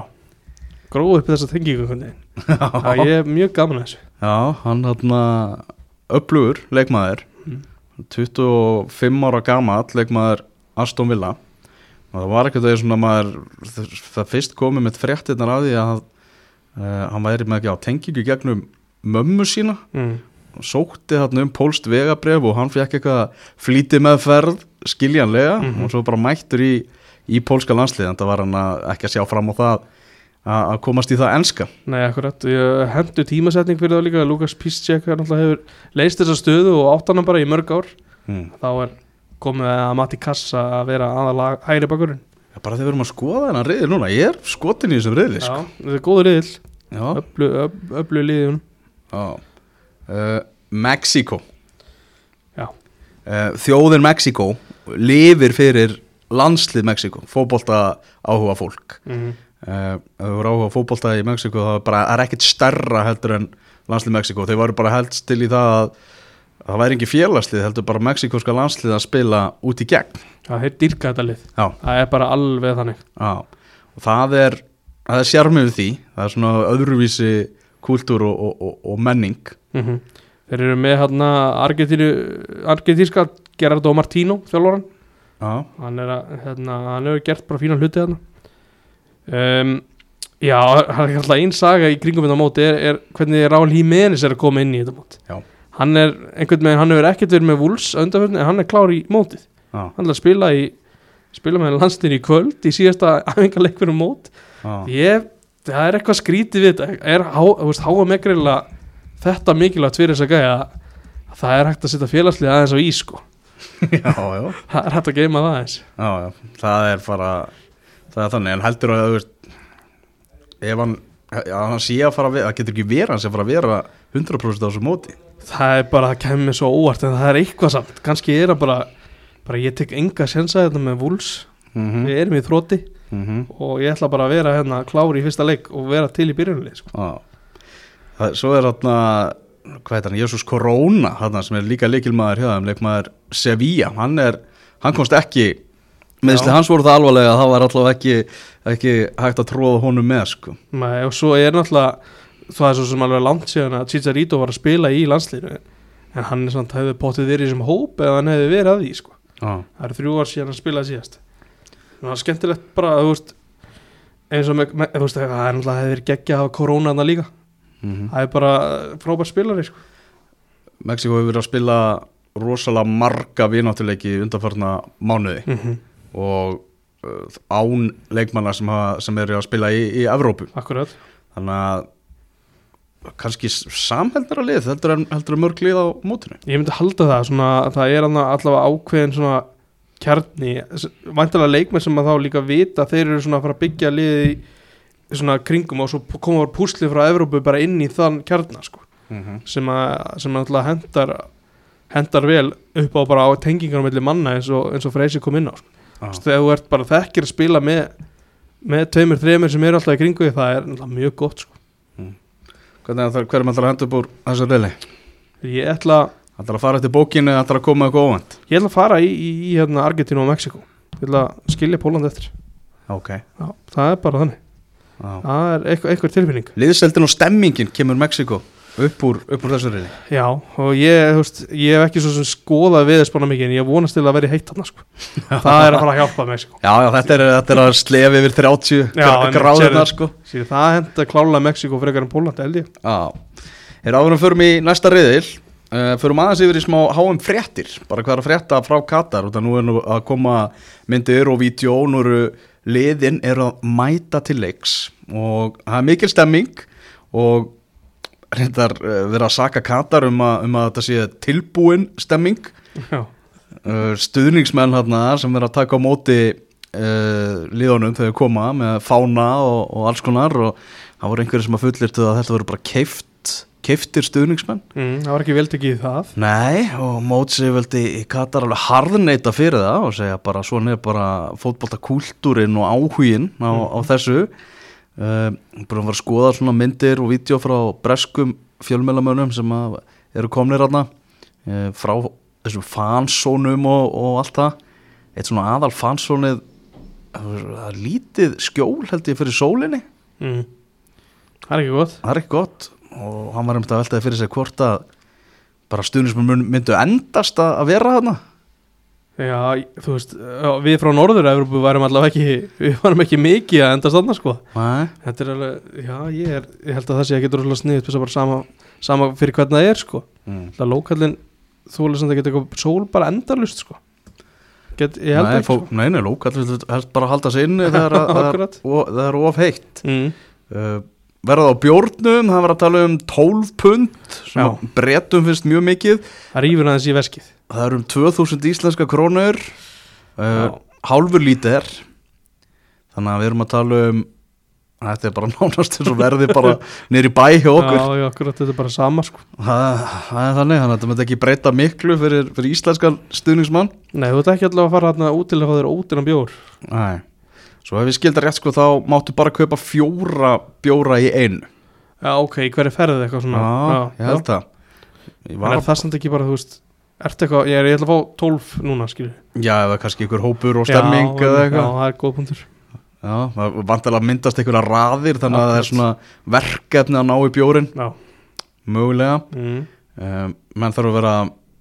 gróð upp þessa tengingu einhvern veginn. [laughs] Það er mjög gaman að þessu. Já, hann hann upplugur leikmaður Mm. 25 ára gamall leikmaður Aston Villa. Og það var ekkert maður það fyrst komið með fréttirnar af því að uh, hann væri með ekki á tengingu gegnum mömmu sína mm. sótti þarna um pólst vegabref og hann fekk eitthvað flýti með ferð skiljanlega Mhm. og svo bara mættur í, í pólska landslið en það var hann að ekki að sjá fram á það að komast í það enska Nei, akkurat, ég hendur tímasetning fyrir það líka Lukas Piszczek hefur leist þessa stöðu og átt hann bara í mörg ár hmm. þá er komið að Matti Kassa að vera aðal hægri bakurinn Já, bara þegar við erum að skoða þennan riðil núna ég er skotin í þessum riðli Já, sko. þetta er góður Já. Öllu, öllu Já. Uh, Mexiko Já. uh, Þjóðin Mexiko lifir fyrir landslið Mexiko fótbolta áhuga fólk. Mm -hmm. uh, þú eru áhuga fótbolta í Mexiko það bara, er ekkit stærra heldur en landslið Mexiko þeir varu bara helst til í það að að það væri ekki félagslið heldur bara mexikoska landslið að spila út í gegn. Það er dyrka þetta lið. Já, Það er bara alveg þannig. Já. Og það er, það er sjarmið við því. Það er svona öðruvísi kúltúr og, og, og, og menning. Mm Þeir eru með hérna argentíska Gerardo Martino þjálfvaran Já, hann, er að, hérna, hann hefur gert bara fína hluti þarna. Um, Já, það er alltaf einn saga í kringum þetta móti er, er hvernig Raúl Jiménez er að koma inn í þetta móti Já. Hann er einhvern veginn, hann hefur ekkert verið með vúls undanfjörn en hann er klár í mótið. Já, hann er að spila í spila með landslinni í kvöld í síðasta æfingarleik fyrir mót. Já. ég, það er eitthvað skrítið við þetta. Er háa megriðlega þetta mikilvægt fyrir þess að gæja að það er hægt að setja félagslið aðeins á ís sko. [laughs] já, já, það er hægt að geima það aðeins. Já, já, það er bara það er þannig, en heldur að veist ef hann hann sé að fara að vera, það getur ekki verið hann sé að fara að vera 100% á þessu móti. Það er bara, það kemur svo óvart en það er eitthvað samt, kannski er það bara bara ég tek enga sensa þetta með vúls mm við erum í þrótti -hmm. og ég ætla bara að vera hérna klári í fyrsta leik og vera til í byrjunlega sko. Það, svo er þarna, hvað heit hann, Jésús Korona, þarna sem er líka leikilmaður hjá þeim, leikmaður Sevilla, hann er, hann komst ekki, meðsli hans voru það alvarlega að það var allavega ekki, ekki hægt að tróða honum með, sko. Nei, og svo er náttúrulega það er svo sem alveg langt síðan að Chicharito var að spila í landslínu en hann er samt hefði potið verið í þessum hóp eða hann hefði verið að því sko. Já, það eru þrjú ár síðan að spila síðast það er skemmtilegt bara þú veist, eins og með, með veist, það er náttúrulega verið geggja að hafa koronaðna líka mm það er bara frábær spilari sko. Mexiko hefur verið að spila rosalega marga vináttuleiki undanfarna mánuði mm -hmm. og uh, án leikmanna sem, sem eru að spila í, í Evrópu. akkurat Þannig að kannski samheldara lið heldur en, heldur en mörg lið á mótinu. ég myndi halda það, svona, það er allavega ákveðin svona kjarni væntalega leikmenn sem að þá líka vita þeir eru svona að fara að byggja liði í svona kringum og svo koma var púsli frá Evrópu bara inn í þann kjarna sko. Mm -hmm. sem að sem að hendar hendar vel upp á bara á tengingar á milli manna eins og, eins og Freysi kom inn á sko. Þegar þú ert bara þekkir að spila með með tveimur, þreimur sem eru alltaf í kringu það er mjög gott sko. Hvernig er maður að henda upp úr þessu reyli? ég ætla Það er að fara eftir bókinu eða það er að koma eitthvað óvænt? ég ætla að fara í, í, í hérna, Argentínu og Mexiko ég ætla að skilja Póland eftir Ok. Já, það er bara þannig Já. það er eitthvað, eitthvað tilfinning Liðseldin og stemmingin kemur Mexiko upp úr, úr þessu reyli. já og ég, veist, ég hef ekki svo sem skoðað við þess mikið en ég vonast til að vera heitt þarna sko. það er að fara að hjálpa Mexiko Já, já, þetta er, þetta er að slefi yfir 30 Já, einmitt, gráðunar sko. Það henda klála Mexiko frekar en Póland held ég. Hér áðurum förum í næsta reyðil. Uh, förum aðeins yfir í smá háum fréttir. Bara hvað er að frétta frá Katar. Út að nú er nú að koma myndir og vídeo. Nú eru liðin eru að mæta til leiks. Og það er mikil stemming. Og reyndar uh, vera að saka Katar um að, um að þetta sé tilbúin stemming. já, uh, stuðningsmenn hérna sem er að taka á móti uh, liðunum þegar koma með fána og, og alls konar og það voru einhverju sem að fullirtu að þetta voru bara keift, keiftir stuðningsmenn. Mm, það var ekki veltekið í það. Nei, og mótsi veldi í Katar alveg harðneita fyrir það og segja bara svona er bara fótboltakúltúrin og áhugin á, á þessu uh, bara var að skoða svona myndir og vídeo frá breskum fjölmjölamönnum sem að eru komnir aðna uh, frá þessum fansónum og, og allt það. Eitt svona aðal fansónið það er lítið skjól held ég fyrir sólinni. Mm. það er ekki gott. Það er ekki gott. Og hann var um þetta að veltaði fyrir sig hvort að bara stuðnismenn myndu endast að, að vera þarna Já, þú veist, við frá Norður-Európu varum allavega ekki, við varum ekki mikið að enda stanna sko. Nei, Þetta er alveg, já, ég, er, ég held að það sé ekki droslega sniðið, þess að bara sama, sama fyrir hvernig það er sko. mm. Það lókallin, þú veist að það geta eitthvað sól bara endalust sko. Get, ég held nei, ekki fó, sko. nei, nei, lókall vil helst bara halda sig inni þegar að- það er, það er of heitt Mm. uh, Verða á bjórnum, það var að tala um 12 pund sem Já. að bretum finnst mjög mikið Það rýfur aðeins í veskið. Það er um 2000 íslenska krónur uh, Já. Hálfur lítir Þannig að við erum að tala um Þetta er bara [laughs] nánast eins og verði bara nýri bæ hjá okkur Já, já, akkurat, þetta er bara sama sko. það, það er þannig, þannig að þetta myndi ekki breyta miklu fyrir, fyrir íslenskan stuðningsmann Nei, þú ert ekki allavega að fara hérna út til að fá þér ódýran bjór. Nei Svo ef við skildar rétt sko þá máttu bara kaupa fjóra bjóra í einu Já, ok, í hverju ferðið eitthvað svona. Já, ég held það Ég En er það samt ekki bara, þú veist, ertu eitthvað, ég, er, ég ætla að fá 12 núna, skilju. Já, eða kannski ykkur hópur og stemming já, eða Já, eitthvað það er góð punktur. Já, það vantilega að myndast einhverja raðir þannig að það er svona verkefni að ná í bjórin Já. mögulega Mm. um, menn þarf að vera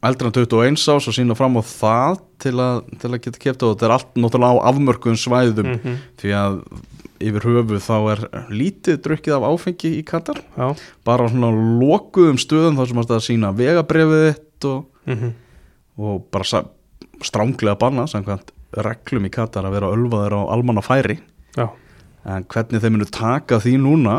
eldri en 21 ás og sína fram á það til að, til að geta kepta og þetta er allt náttúrulega á afmörkuðum svæðum Mm því að yfir höfu þá er lítið drukkið af áfengi í Katar Já. bara svona lokuðum stöðum þar sem að sína vegabrefið þitt og, Mm og bara stránglega banna samkvæmt reglum í Katar að vera ölvaður á almanna færi Já. en hvernig þeir munu taka því núna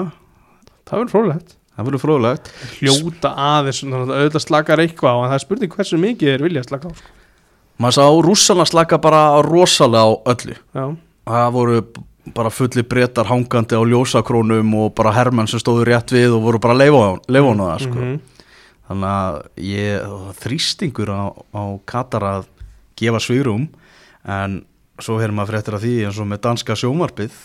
Það verður frólægt. það verður fróðlegt Hljóta aðeins, auðvitað slakar eitthvað en það er spurning hversu mikið er vilja að slaka á. Sko. maður sá rússana slaka bara rosalega á öllu Já. það voru bara fulli breytar hangandi á ljósakrónum og bara hermenn sem stóðu rétt við og voru bara leifa á- það sko. Mhm. Þannig að ég þrýstingur á, á Katar að gefa svirum en svo hefur maður fréttir að því eins og með danska sjómarpið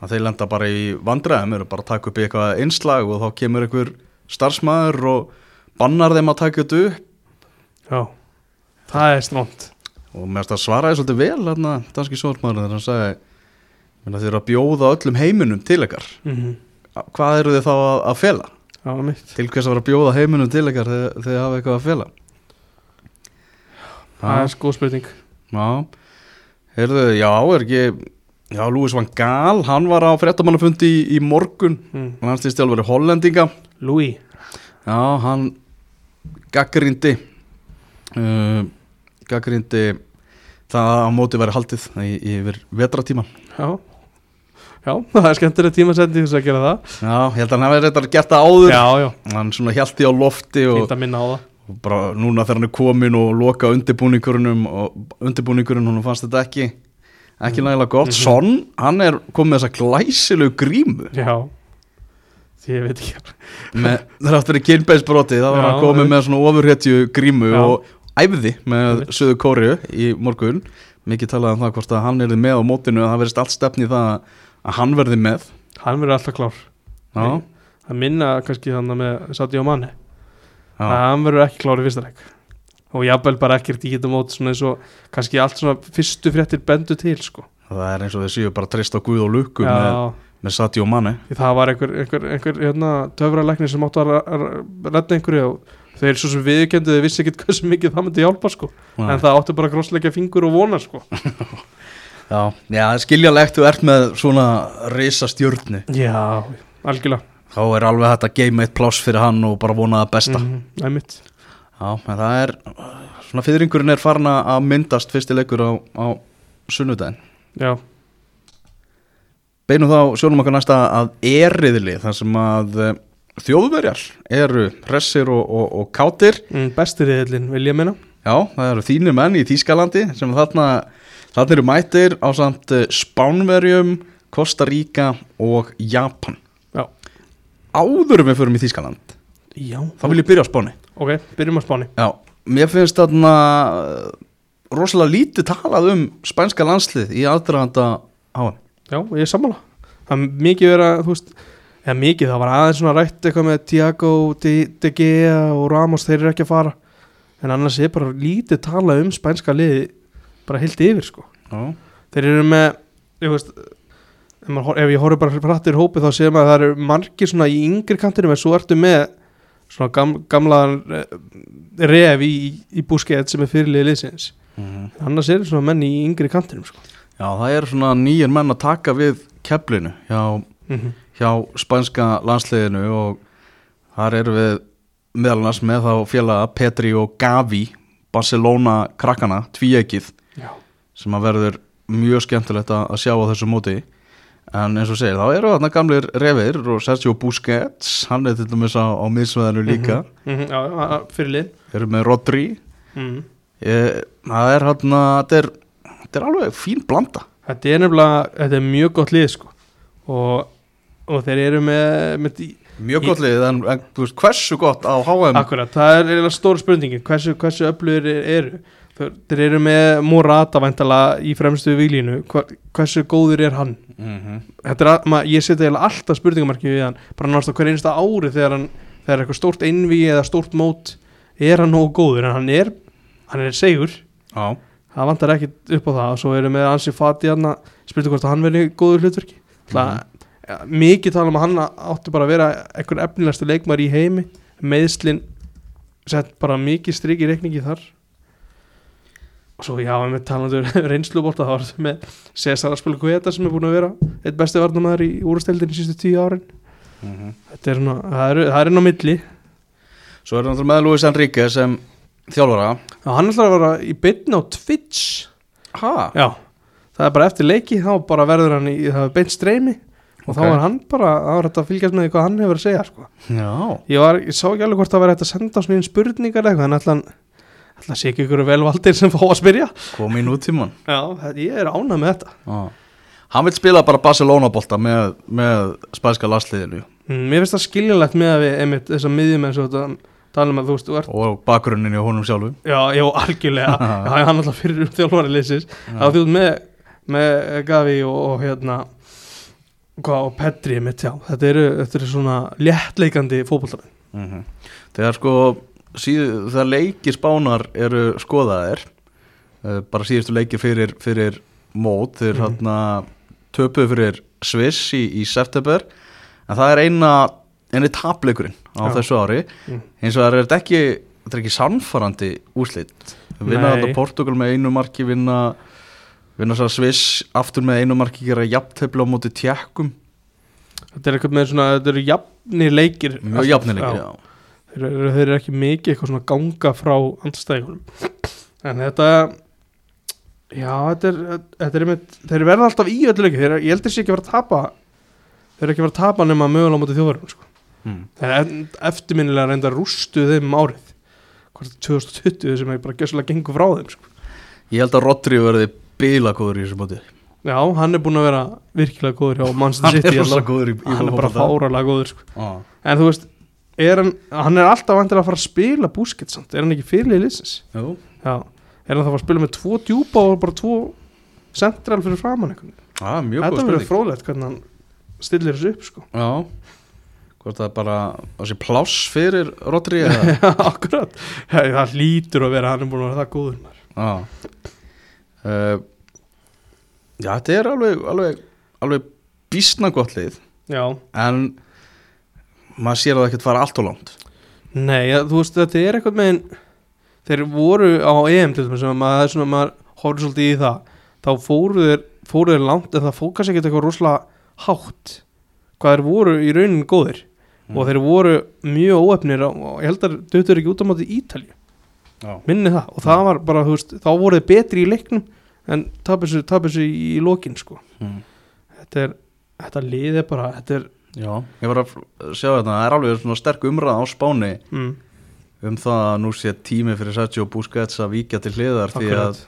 að þeir lenda bara í vandræðum eru bara að taka upp eitthvað einslag og þá kemur einhver starfsmæður og bannar þeim að taka þetta upp Já. Það er strónt. og mér svaraði svolítið vel hérna, danski sjómarpæður þegar hann sagði "Meina, þeir eru að bjóða öllum heiminum til ykkar Mm hvað eru þið þá að, að fela? Til hvers að vera að bjóða heiminum til ykkar þegar þið hafa eitthvað að fela Það er sko spurning. Já, heyrðu, já, er ekki Já, Lúis van Gaal, hann var á fréttamannafundi í, í morgun Mm. hann stýrst alveg hollendinga Louis. Já, hann gaggrindi uh, gaggrindi það að á móti væri haldið í, yfir vetratíman Já. Já, það er skemmtileg tímasending þess að gera það. Já, ég held að hann hefði reyndar gert það áður Já, já. hann svona hjælti á lofti og, Fínt að minna á það. og bara núna þegar hann er komin og loka undirbúningurinnum og undirbúningurinn hún fannst þetta ekki ekki nægilega gott, Mhm. Son hann er komið með þessa glæsilegu grímu Já. Því ég veit ekki. með, það átt verið kynbeisbroti það var Já, hann komið með svona ofurhetju grímu Já. og æfði með Einmitt. söðu kóriu í morgun mikið talað um það hvort að hann er með á mótinu og það verðist allt stefni í það að hann verði með Hann verður alltaf klár. já, Það minna kannski þannig með Sadio Mane. já, Hann verður ekki klár í fyrsta leik. Og jafnvel bara ekkert í getum mót svona eins og kannski allt svona fyrstu fréttir bendu til sko. það er eins og þeir séu bara treyst á Guð og Lukku með, með Sadio Mane því það var einhver, einhver, einhver hérna, töfralæknir sem áttu að redda einhverju og þeir svo sem viðkendu þeir vissi ekkert hversu mikið það myndi hjálpa sko. Nei. en það áttu bara að krossleika fingur og vona sko. [laughs] já, já, skiljalegt þú ert með svona risa stjórnu Já, algjörlega. Þá er alveg hægt að geima eitt pláss fyrir hann og bara vona það besta. Mm, Æmitt Já, en það er svona fyrringurinn er farin að myndast fyrsti leikur á, á sunnudaginn. Já, Beinum þá sjónum okkar næsta að eriðli þar sem að uh, þjóðverjar eru hressir og, og, og kátir. Mm, bestir riðillin vil ég meina. Já, það eru þínir menn í Þýskalandi sem þarna, þarna eru mætir á samt uh, Spánverjum, Kosta Ríka og Japan. Já, Áður en við förum í Þýskaland Já. þá vil ég byrja á Spáni. Ok, byrjum að spáni. Já, mér finnst þarna uh, rosalega lítið talað um spænska landslið í aðdraganda háan. Já, ég er sammála. Það er mikið verið að, þú veist eða mikið, það var aðeins svona rætt eitthvað með Tiago, De, De Gea og Ramos þeir eru ekki að fara. En annars er bara lítið talað um spænska liði bara heilt yfir sko. Já, þeir eru með ég veist, ef, maður, ef ég horf bara hrattir hópi þá séum að það eru margir svona í yngri kantinum en svo ertu með svona gam, gamla ref í, í búskeið sem er fyrirlið liðsins. Mhm. annars er svona menn í yngri kantinum sko. Já, það eru svona nýjir menn að taka við keflinu hjá, mm hjá spænska landsliðinu og þar eru við meðal annars með þá félaga Petri og Gavi Barcelona krakkana, tvíegið já, sem að verður mjög skemmtilegt að að sjá á þessu móti. En eins og segir, þá eru þarna gamlir revir og Sergio Busquets hann er til dæmis á, á miðsveðinu líka. Mhm, já, já, fyrir lið. Eru með Rodri. Mm. ég, það er hann þetta er, þetta er alveg fín blanda. Þetta er nefnilega, þetta er mjög gott lið sko. og, og þeir eru með, með mjög Í- gott lið en, en hversu gott á HM Akkurat, það er eiginlega stóra spurningin hversu, hversu öflugir eru þeir, eru með Morata væntala í fremstu výlínu, hversu góður er hann? Mm Þetta er, að- ma, ég eiginlega alltaf spurningamarki við hann bara náttúrulega hver einsta ári þegar hann þegar eitthvað stórt einví eða stórt mót er hann nógu góður? En hann er hann er segur, Já, það vantar ekki upp á það. Og svo eru með Ansi Fati hann að spilta hvort að hann verði góður hlutverki. Mm ja, mikið tala um að hann átti bara að vera einhver efnilegstu leikmar í heimi. Meðslin sett bara mikið strik í reikningi þar og svo já, við talandur [laughs] reynslubólta þá var þetta með Cesar Aspel Guetta sem er búin að vera eitt besti varnamæður í úrsteldin í sístu tíu árin. Mm þetta er, svona, það er, það er inn á milli. Svo er náttúrulega með Luis Enrique sem þjálfara. Já, hann ætlar að vera í byrna á Twitch. Ha? Já, það er bara eftir leiki þá bara verður hann í, það er beint streymi. Og þá Ok. var hann bara, það var þetta að fylgjast með hvað hann hefur að segja sko. Já. Ég, var, ég sá ekki alveg hvort það var að sé ekki ykkur velvaldir sem fá að spyrja? Kom í nútíman [laughs] Já, ég er ánað með þetta. Já. Hann vil spila bara Barcelona-bolta með, með spænska landsliðinu. Mm, Mér finnst það skiljanlegt með að við einmitt þessar miðjum eins og þetta tala um að þú veist, þú ert og bakgrunnin í honum sjálfu Já, já, algjörlega. [laughs] Já, hann alltaf fyrir þjálfari leysis að þú ert með, með Gavi og, og hérna hvað, og Petri mitt, já, þetta eru, þetta eru svona léttleikandi fótboltamenn. Mm Þegar sko síð, þegar leikir spánar eru skoðaðir uh, bara síðustu leikir fyrir, fyrir mót þeir mm. töpuðu fyrir Sviss í, í september en það er eina eini tapleikurinn á Já. þessu ári Mm. eins og það er ekki þetta er ekki sannfarandi úslit vinna þetta Portugal með einu marki vinna, vinna svo Sviss aftur með einu marki gera jafntefli á móti tjekkum Þetta er eitthvað með svona, þetta eru jafnir leikir mjög alltaf, jafnilegir, já. já, Þeir, eru, þeir eru ekki mikið eitthvað svona ganga frá andstæðingunum en þetta já, þetta er, þetta er einmitt, þeir verða alltaf í öllu leiki, ég heldur sér ekki að fara að tapa þeir eru ekki að fara að tapa nema mögulega á móti þjóðverðum sko. Mm. þeir er eftirminnilega reynda að rústu þeim árið hvort 2020 sem er bara gjössalega gengur frá þeim sko. Ég held að Rodri verði bílakóður í þessu móti já, hann er búin að vera virkilega góður hjá Manchester [laughs] Hann er City rosa allavega. góður í, í hann er bara fáralega góður sko. ah. en þú veist, er hann, hann er alltaf vantilega að fara að spila búskett samt, er hann ekki fyrirlið liðsins? Jú, Já, er hann þá að fara að spila með tvo djúpa og bara tvo central fyrir framann ah, mjög góð Þetta verður fróðlegt hvernig hann stillir þessu upp sko. Já. Hvort það er bara þessi pláss fyrir Rodri [laughs] akkurat. Það hlýtur að vera, hann er búin að vera það góður. uh, Já, þetta er alveg alveg, alveg bísna gott lið. Já, en maður sér að það ekkert fara allt og langt. Nei, ja, þú veist, þetta er eitthvað með þeir voru á EM til þess að maður, svona, maður horfður svolítið í það, þá fóru þeir, fóru þeir langt en það fókast ekkert eitthvað rosalega hátt. Hvað þeir voru í raunin góðir. Mm. og þeir voru mjög óefnir og ég held að döttur ekki út á móti Ítalju Já, minni það. Og það var bara, þú veist, þá voru þeir betri í leiknum en þessu í, í lokin sko. mm. þetta er, þetta lið er bara þetta er, Já ég var að sjá þetta það er alveg svona sterk umræða á Spáni mm, um það að nú sé tími fyrir Sergio Busquets að víkja til hliðar því að akkurat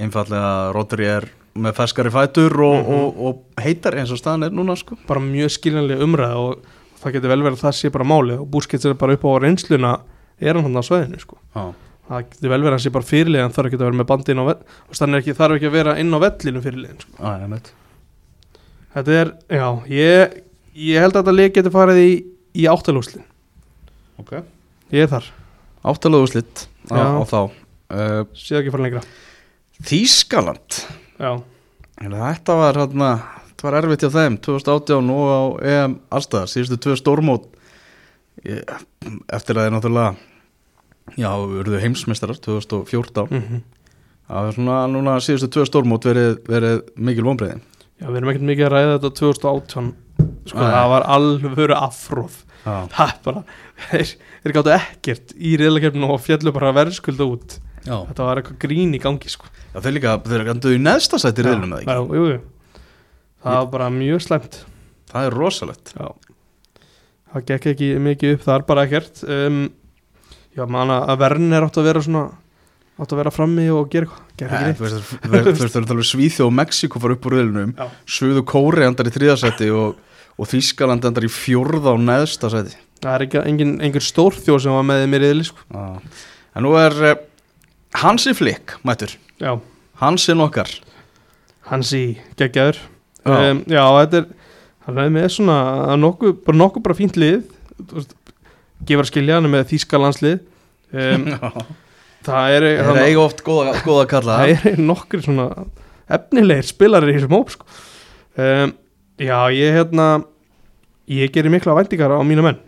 einfallega Rodri er með feskari fætur og, Mhm. og, og heitar eins og staðan er núna sko bara mjög skiljanlega umræða og það getur vel verið að það sé bara málið og Busquets er bara upp á reynsluna er hann hann á sveðinu sko. Já, það getur vel verið að hann sé bara fyrirlið hann þarf ekki að vera með bandi inn á vell og þannig ekki, þarf ekki að vera inn á vellinu fyrirliðin sko. þetta er, já, ég ég held að þetta lið getur farið í, í áttalúslin, Ok. Ég er þar. Áttalega úrslit á, á þá. Uh, séð ekki fara lengra. Þýskaland. Já, Þetta var, hérna, þetta var erfitt hjá þeim. 2018 og á EM allstaðar síðustu tvö stórmót. Eftir að þeir náttúrulega já, urðu heimsmeistarar 2014 mm Það er svona núna síðustu tvö stórmót verið, verið mikil vonbreiðin Já, við erum ekkert mikið að ræða þetta 2018 sko, það var alvöru afróð Já, það er bara, þeir, þeir gáttu ekkert í reyðleikefninu og fjallu bara verðskulda út já. þetta var eitthvað grín í gangi sko. já þeir líka, þeir ganduðu í neðsta sæti riðlum eða ekki jú, jú. það var bara mjög slæmt Það er rosalegt Já. það gekk ekki mikið upp þar bara ekkert um, já, manna að verðin er átt að vera svona átt að vera frammi og gera eitthvað Þú veist, veist, þú veist Svíþjóð og Mexiko fara upp úr riðlunum Já. Suðu Kóri endar í þriðasæti og, og Þískaland endar í fjórða og neðsta sæti. Það er ekki engin, engin stórþjóð sem var með þeim í. Já. En nú er uh, Hansi Flick, mættur. Já, Hansin okkar. Hansi geggjaður. Já. um, já, þetta er hann er með svona nokkuð, bara nokkuð bara fínt lið. Gefur að skilja hann með þýska landslið. Um, [laughs] það er Það er eiga oft góða, góða kalla það er nokkur svona efnilegir spilarir í þessum hóp sko. um, já, ég hérna ég gerir mikla væntingar á mína menn.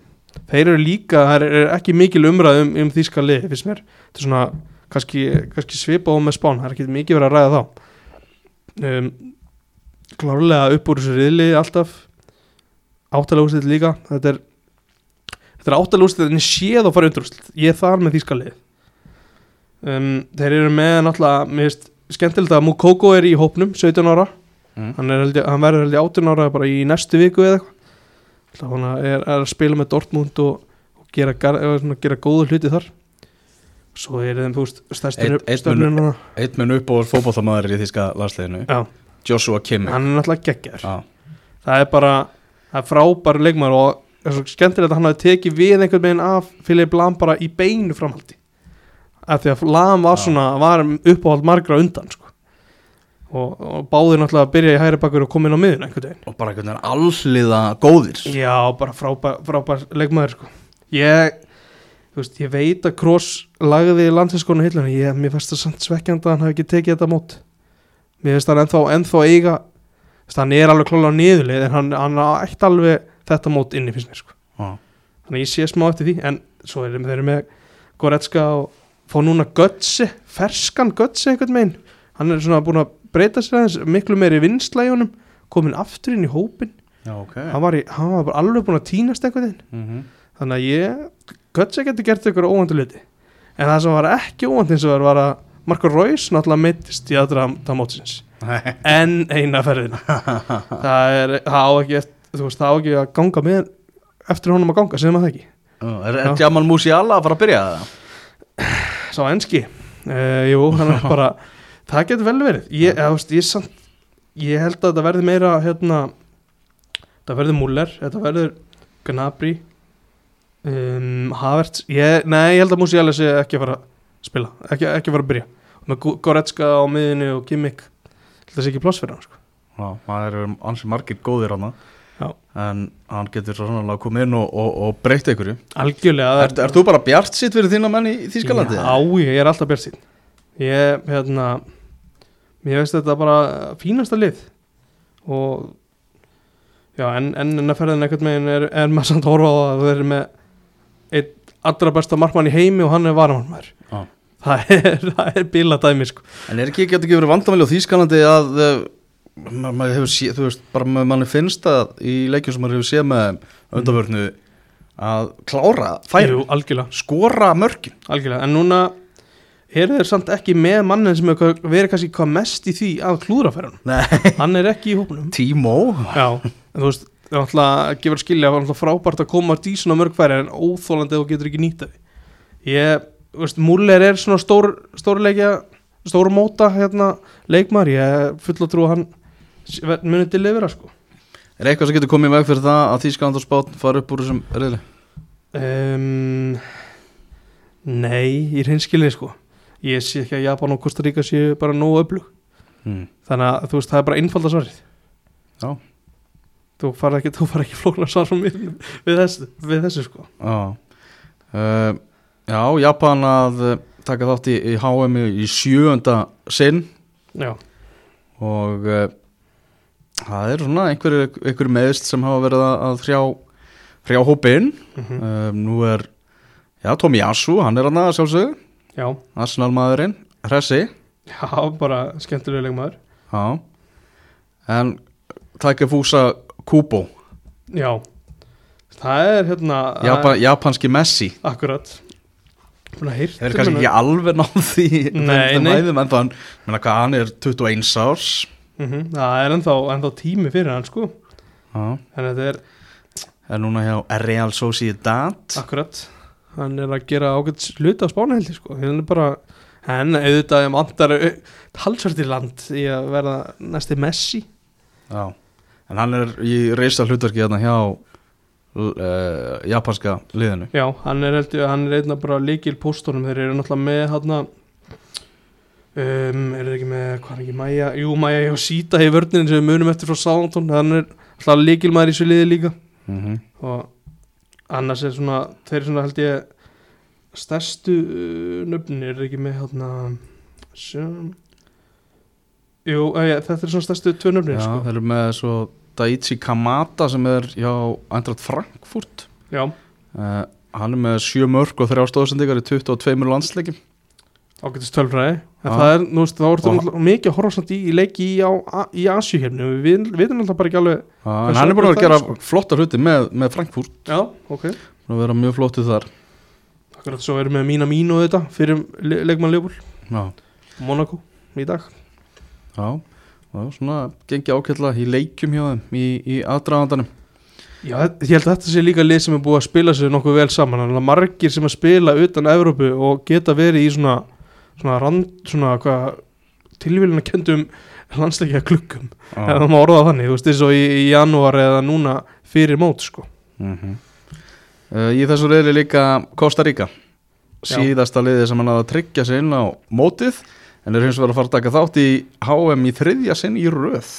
Þeir eru líka, það er ekki mikil umræð um, um þýska lið, finnst mér. Þetta er svona, kannski, kannski svipa á með spán það er ekki mikið verið að ræða þá. Um, klárlega upp úr þessu riðli alltaf. Áttalega úrslit líka. Þetta er er áttalega úrslit en ég séð að fara undur úrslit ég er þar með þýska lið um, þeir eru með náttúrulega skemmtilegt að Mukoko er í hópnum 17 ára Mm. hann, hann verður held ég 18 ára bara í næstu viku eða eitthvað. Hann er, er að spila með Dortmund og, og gera, svona, gera góðu hluti þar. Svo er þeim stærstur einn störnuna Eitt minn upp og fótballtamaður í Þíska landsliðinu Já, Joshua Kimmich. Hann er náttúrulega geggjar Já, það er bara, það er frábær leikmar og það er svo skemmtilegt að hann hafi tekið við einhvern veginn af Filip Lam bara í beinu framhaldi. Af því að Lam var svona var uppáhald margra undan sko. Og, og báðir náttúrulega að byrja í hæri bakur og koma inn á miðun einhvern veginn og bara einhvern veginn alliða góðir já, bara frábær, frábær leikmaður sko. ég þú veist, ég veit að Kroos lagði landsinskonu hilluna, ég, mér finnst það samt svekkjandi að hann hafi ekki tekið þetta mót mér finnst hann ennþá, ennþá eiga hann er alveg klálega niðurlið en hann, hann á eitt alveg þetta mót inni finnst mér sko. Já. þannig ég sé smá eftir því en svo er þeir með Goretzka og fá núna Götze ferskan Götze einhvern megin hann er svona búin að breyta sér aðeins miklu meiri honum komin aftur inn í hópin Já, ok. Hann var, í, hann var bara alveg búin að týnast einhvern veginn mm -hmm. þannig að ég Götze getur gert ykkur óvandu hluti. En það sem var ekki óvand eins og var, var að Marko Reus náttúrulega meittist í aðra mótsins. [laughs] En eina ferðina. Það er það á ekki eftir, þú veist, það á ekki að ganga með eftir honum að ganga, segjum að það ekki? Er, er Já. Jamal Musiala að fara að byrja það? sá enski. Uh, jú, hann er bara það getur vel verið. Ég, eða, veist, ég, samt, ég held að þetta verði meira hérna, þetta verður Muller þetta verður Gnabry um, Havertz. Ég, nei, ég held að Musiala sé ekki að fara að spila, ekki, ekki að fara að byrja. Með Goretzka á miðinu og Kimmich það sé ekki pláss fyrir hann sko. Já, það eru ansi margir góðir hann en hann getur svo sannlega að koma inn og, og, og breyta ykkur algjörlega það Er, þú bara bjart sitt fyrir þína menn í Þískalandi? Já, ég er alltaf bjart sín Ég, hérna Mér veist þetta bara fínasta lið og já, en, en en að ferðin einhvern veginn er, er maður samt að horfa á að þeir eru með einn allra besta markmann í heimi og hann er varamannmæður Já. það er, [laughs] það er bíla dæmi sko. En er ekki, ekki verið vandamæli á Þískalandi að ma- maður hefur sé, þú veist, bara ma- manni finnst það í leikjum sem maður hefur séð með undanvörnu að klára algjörlega, skora mörkin algjörlega en núna eru þeir samt ekki með mannin sem hefur verið kannski hvað mest í því að klúðrafæran Nei, hann er ekki í hópunum Tímó? Já, en þú veist, það er alltaf gefur skilja, það er alltaf frábært að koma dísun á mörg færi en óþólandi þú getur ekki nýta því ég, þú veist, Múller er svona stór, stórleikja stór móta hérna leikmar, ég full að trú að hann munið til lifira sko. Er eitthvað sem getur komið í veg fyrir það að Spátn fara upp úr þessum reyðli? um, Nei, í hreinskilni sko ég sé ekki að Japan og Costa Rica séu bara nógu öflug. Hmm. þannig að þú veist, það er bara einfalda svarið. Já. þú fara ekki, ekki flóknar svar frá mér við þessu, við þessu sko. Já, uh, já Japan að uh, taka þátt í, í HM í, sjöunda sinn. Já, og uh, það eru svona einhverju einhver meðist sem hafa verið að, hrjá, hrjá hópinn. Mm um, nú er, já, Tomi Yasu, hann er hann að sjálfsögðu, já. Arsenal maðurinn Hressi, Já, bara skemmtilega leikmaður. Já. En Takefusa Kubo. Já, það er hérna Japan, Japanski Messi. Akkurat. Að heyrt Ég er kannski ekki alveg náð því Nei, [laughs] nei. æðum, En þann, menna hvað, hann er 21 árs. Mhm, Það er ennþá, ennþá tími fyrir hann sko. Já. En þetta er Er núna hjá Real Sociedad. Akkurat Hann er að gera ágætt hluti á spána held ég sko. Hann er bara En auðvitað um andar talsvært í land í að verða næsti Messi. Já. En hann er í reysa hlutverki hérna hjá uh, japanska liðinu. Já, hann er hann er einna bara líkil póstunum þeir eru náttúrulega með hann um, er þeir ekki með, hvað er ekki Maja, jú Maja Yoshida í vörninu sem við munum eftir frá Southampton. Hann er alltaf líkil maður í svo liði líka. Mm og annars er svona þeir eru svona held ég stærstu uh, nöfnir er ekki með hann sem jú, uh, þetta er svona stærstu tvö nöfnir Já, sko. þeir eru með svo Daichi Kamata sem er hjá Eintracht Frankfurt. Já, uh, Hann er með 7 mörg og 3 stóðsendingar í 22 landsleikim ágætist tölfræði. En það er, nú veist, þá ertu Og- náttúrulega mikið að horfa samt í, leiki í, á, í Asjuhefni við vitum alltaf bara ekki alveg Já, en hann er búin að gera það er, flotta hluti með, með Frankfurt. Já, ok. Og vera mjög flottuð þar. Akkurat svo erum við með Mína Mínu þetta fyrir le leikmann Leopold, Já, Monaco í dag. Já og svona gengi ákveðla í leikjum hjá þeim í, í aðdragandanum. Já, ég held að þetta sé líka lið sem er búið að spila sig nokkuð vel saman, þannig að margir sem að spila utan Evrópu og geta verið í svona svona, rand, svona hvað tilvíluna kendum landsleikja klukkum eða það má orða þannig, þú veist, eins og í, í janúar eða núna fyrir mót sko. Mm Í þessu reyðli líka Costa Rica. Síðasta liði sem hann að tryggja sig inn á mótið en er hins vegar að fara að taka þátt í HM í þriðja sinn í röð.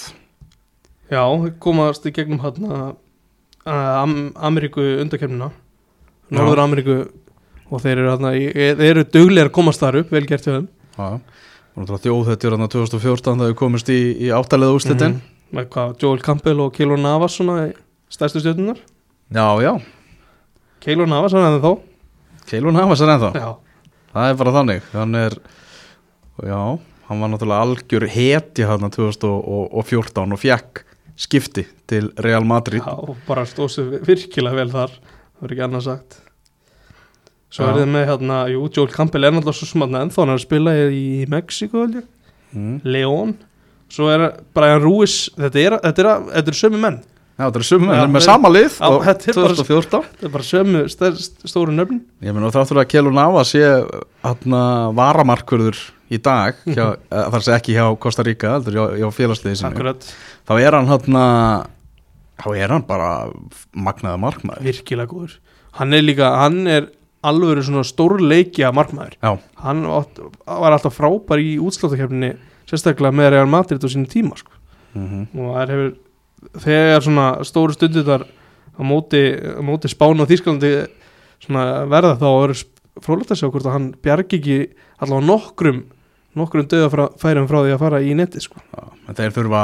Já, komast í gegnum hann am, Ameríku undakefnina Norður Ameríku og þeir eru, hana, eru duglega að komast þar upp, vel gert hjá þeim. Já, þjóðhetjur hann 2014 það við komist í, í áttalega úrslitin. Mhm. með hvað, Joel Campbell og Keylor Navas stærstu stjórnunar Já, já, Keylor Navas, er það þó Keilun Havas er ennþá? Já, það er bara þannig. Hann er, já, hann var náttúrulega algjör heti hann 2014 og fekk skipti til Real Madrid. Já og bara stóð sér virkilega vel þar það er ekki annað sagt Svo er þið með hérna, jú, Joel Campbell er náttúrulega svo smanna ennþá hann er að spila í Mexiko, mm. León. Svo er Brian Ruiz, þetta er, þetta er, þetta er sömu menn. Já, þetta er summa, Já, hann er með sama lið Já, og þetta er bara- 2014 Þetta er bara sömu stóru nöfn Ég meina þáttur að Keilun Havas sé hann varamarkurður í dag hjá, [laughs] þar sé ekki hjá Costa Rica heldur hjá, hjá félagsliði sinu Akkurat, þá er hann hann þá er hann bara magnaða markmaður. Virkilega góður. Hann er líka, hann er alveg svona stórleikja markmaður Já, Hann átt, var alltaf frábær í útsláttakefninni Sérstaklega með Real Madrid á sínum tíma sko. mm Og það hefur Þegar svona stóru stundir þar á móti, móti Spán og Þýskalandi svona verða þá er frólægt að sjá hvort að hann bjargi ekki allavega nokkrum nokkrum döða færum frá því að fara í neti sko. Þeir þurfa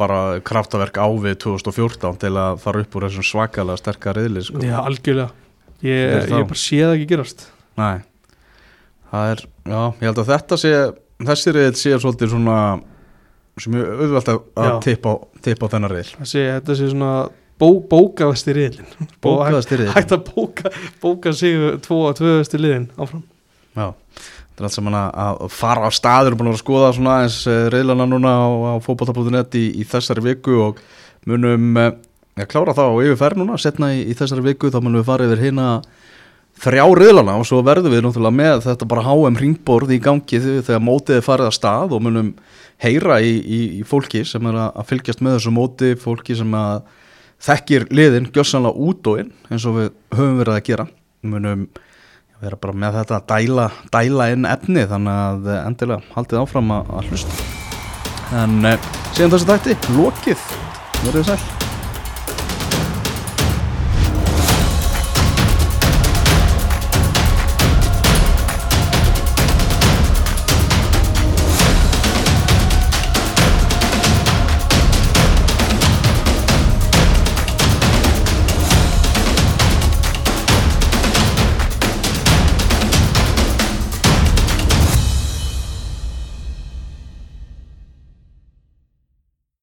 bara kraftaverk á við 2014 til að fara upp úr þessum svakalega sterkar riðli sko. Já, algjörlega Ég, ég bara sé það ekki gerast. Nei, það er, já, ég held að þetta sé, þessi riðil sé svolítið svona sem er auðvelt að tippa á, tippa á Það sé, Þetta sé svona bó, bókaðasti riðlin [laughs] Bókaðasti riðillinn. Hægt að bóka, bóka sig tvo að tvöðasti liðin áfram. Já, þetta er allt saman að, fara á staður og búin að skoða svona eins riðlana núna á, á fótballta.net í, í þessari viku og munum eh, að klára það og yfirferð núna setna í, í þessari viku þá munum við fara yfir hérna þrjá riðlana og svo verðum við náttúrulega með þetta bara HM ringborð í gangi þegar mótið er farið að stað og munum heyra í, í, í fólki sem er að, fylgjast með þessu móti fólki sem að þekkir liðin gjössanlega út og inn eins og við höfum verið að gera. Munum vera bara með þetta að dæla, dæla inn efni þannig að endilega haldið áfram að, hlusta. En eh, síðan þessu þætti, lokið. Verðið sæl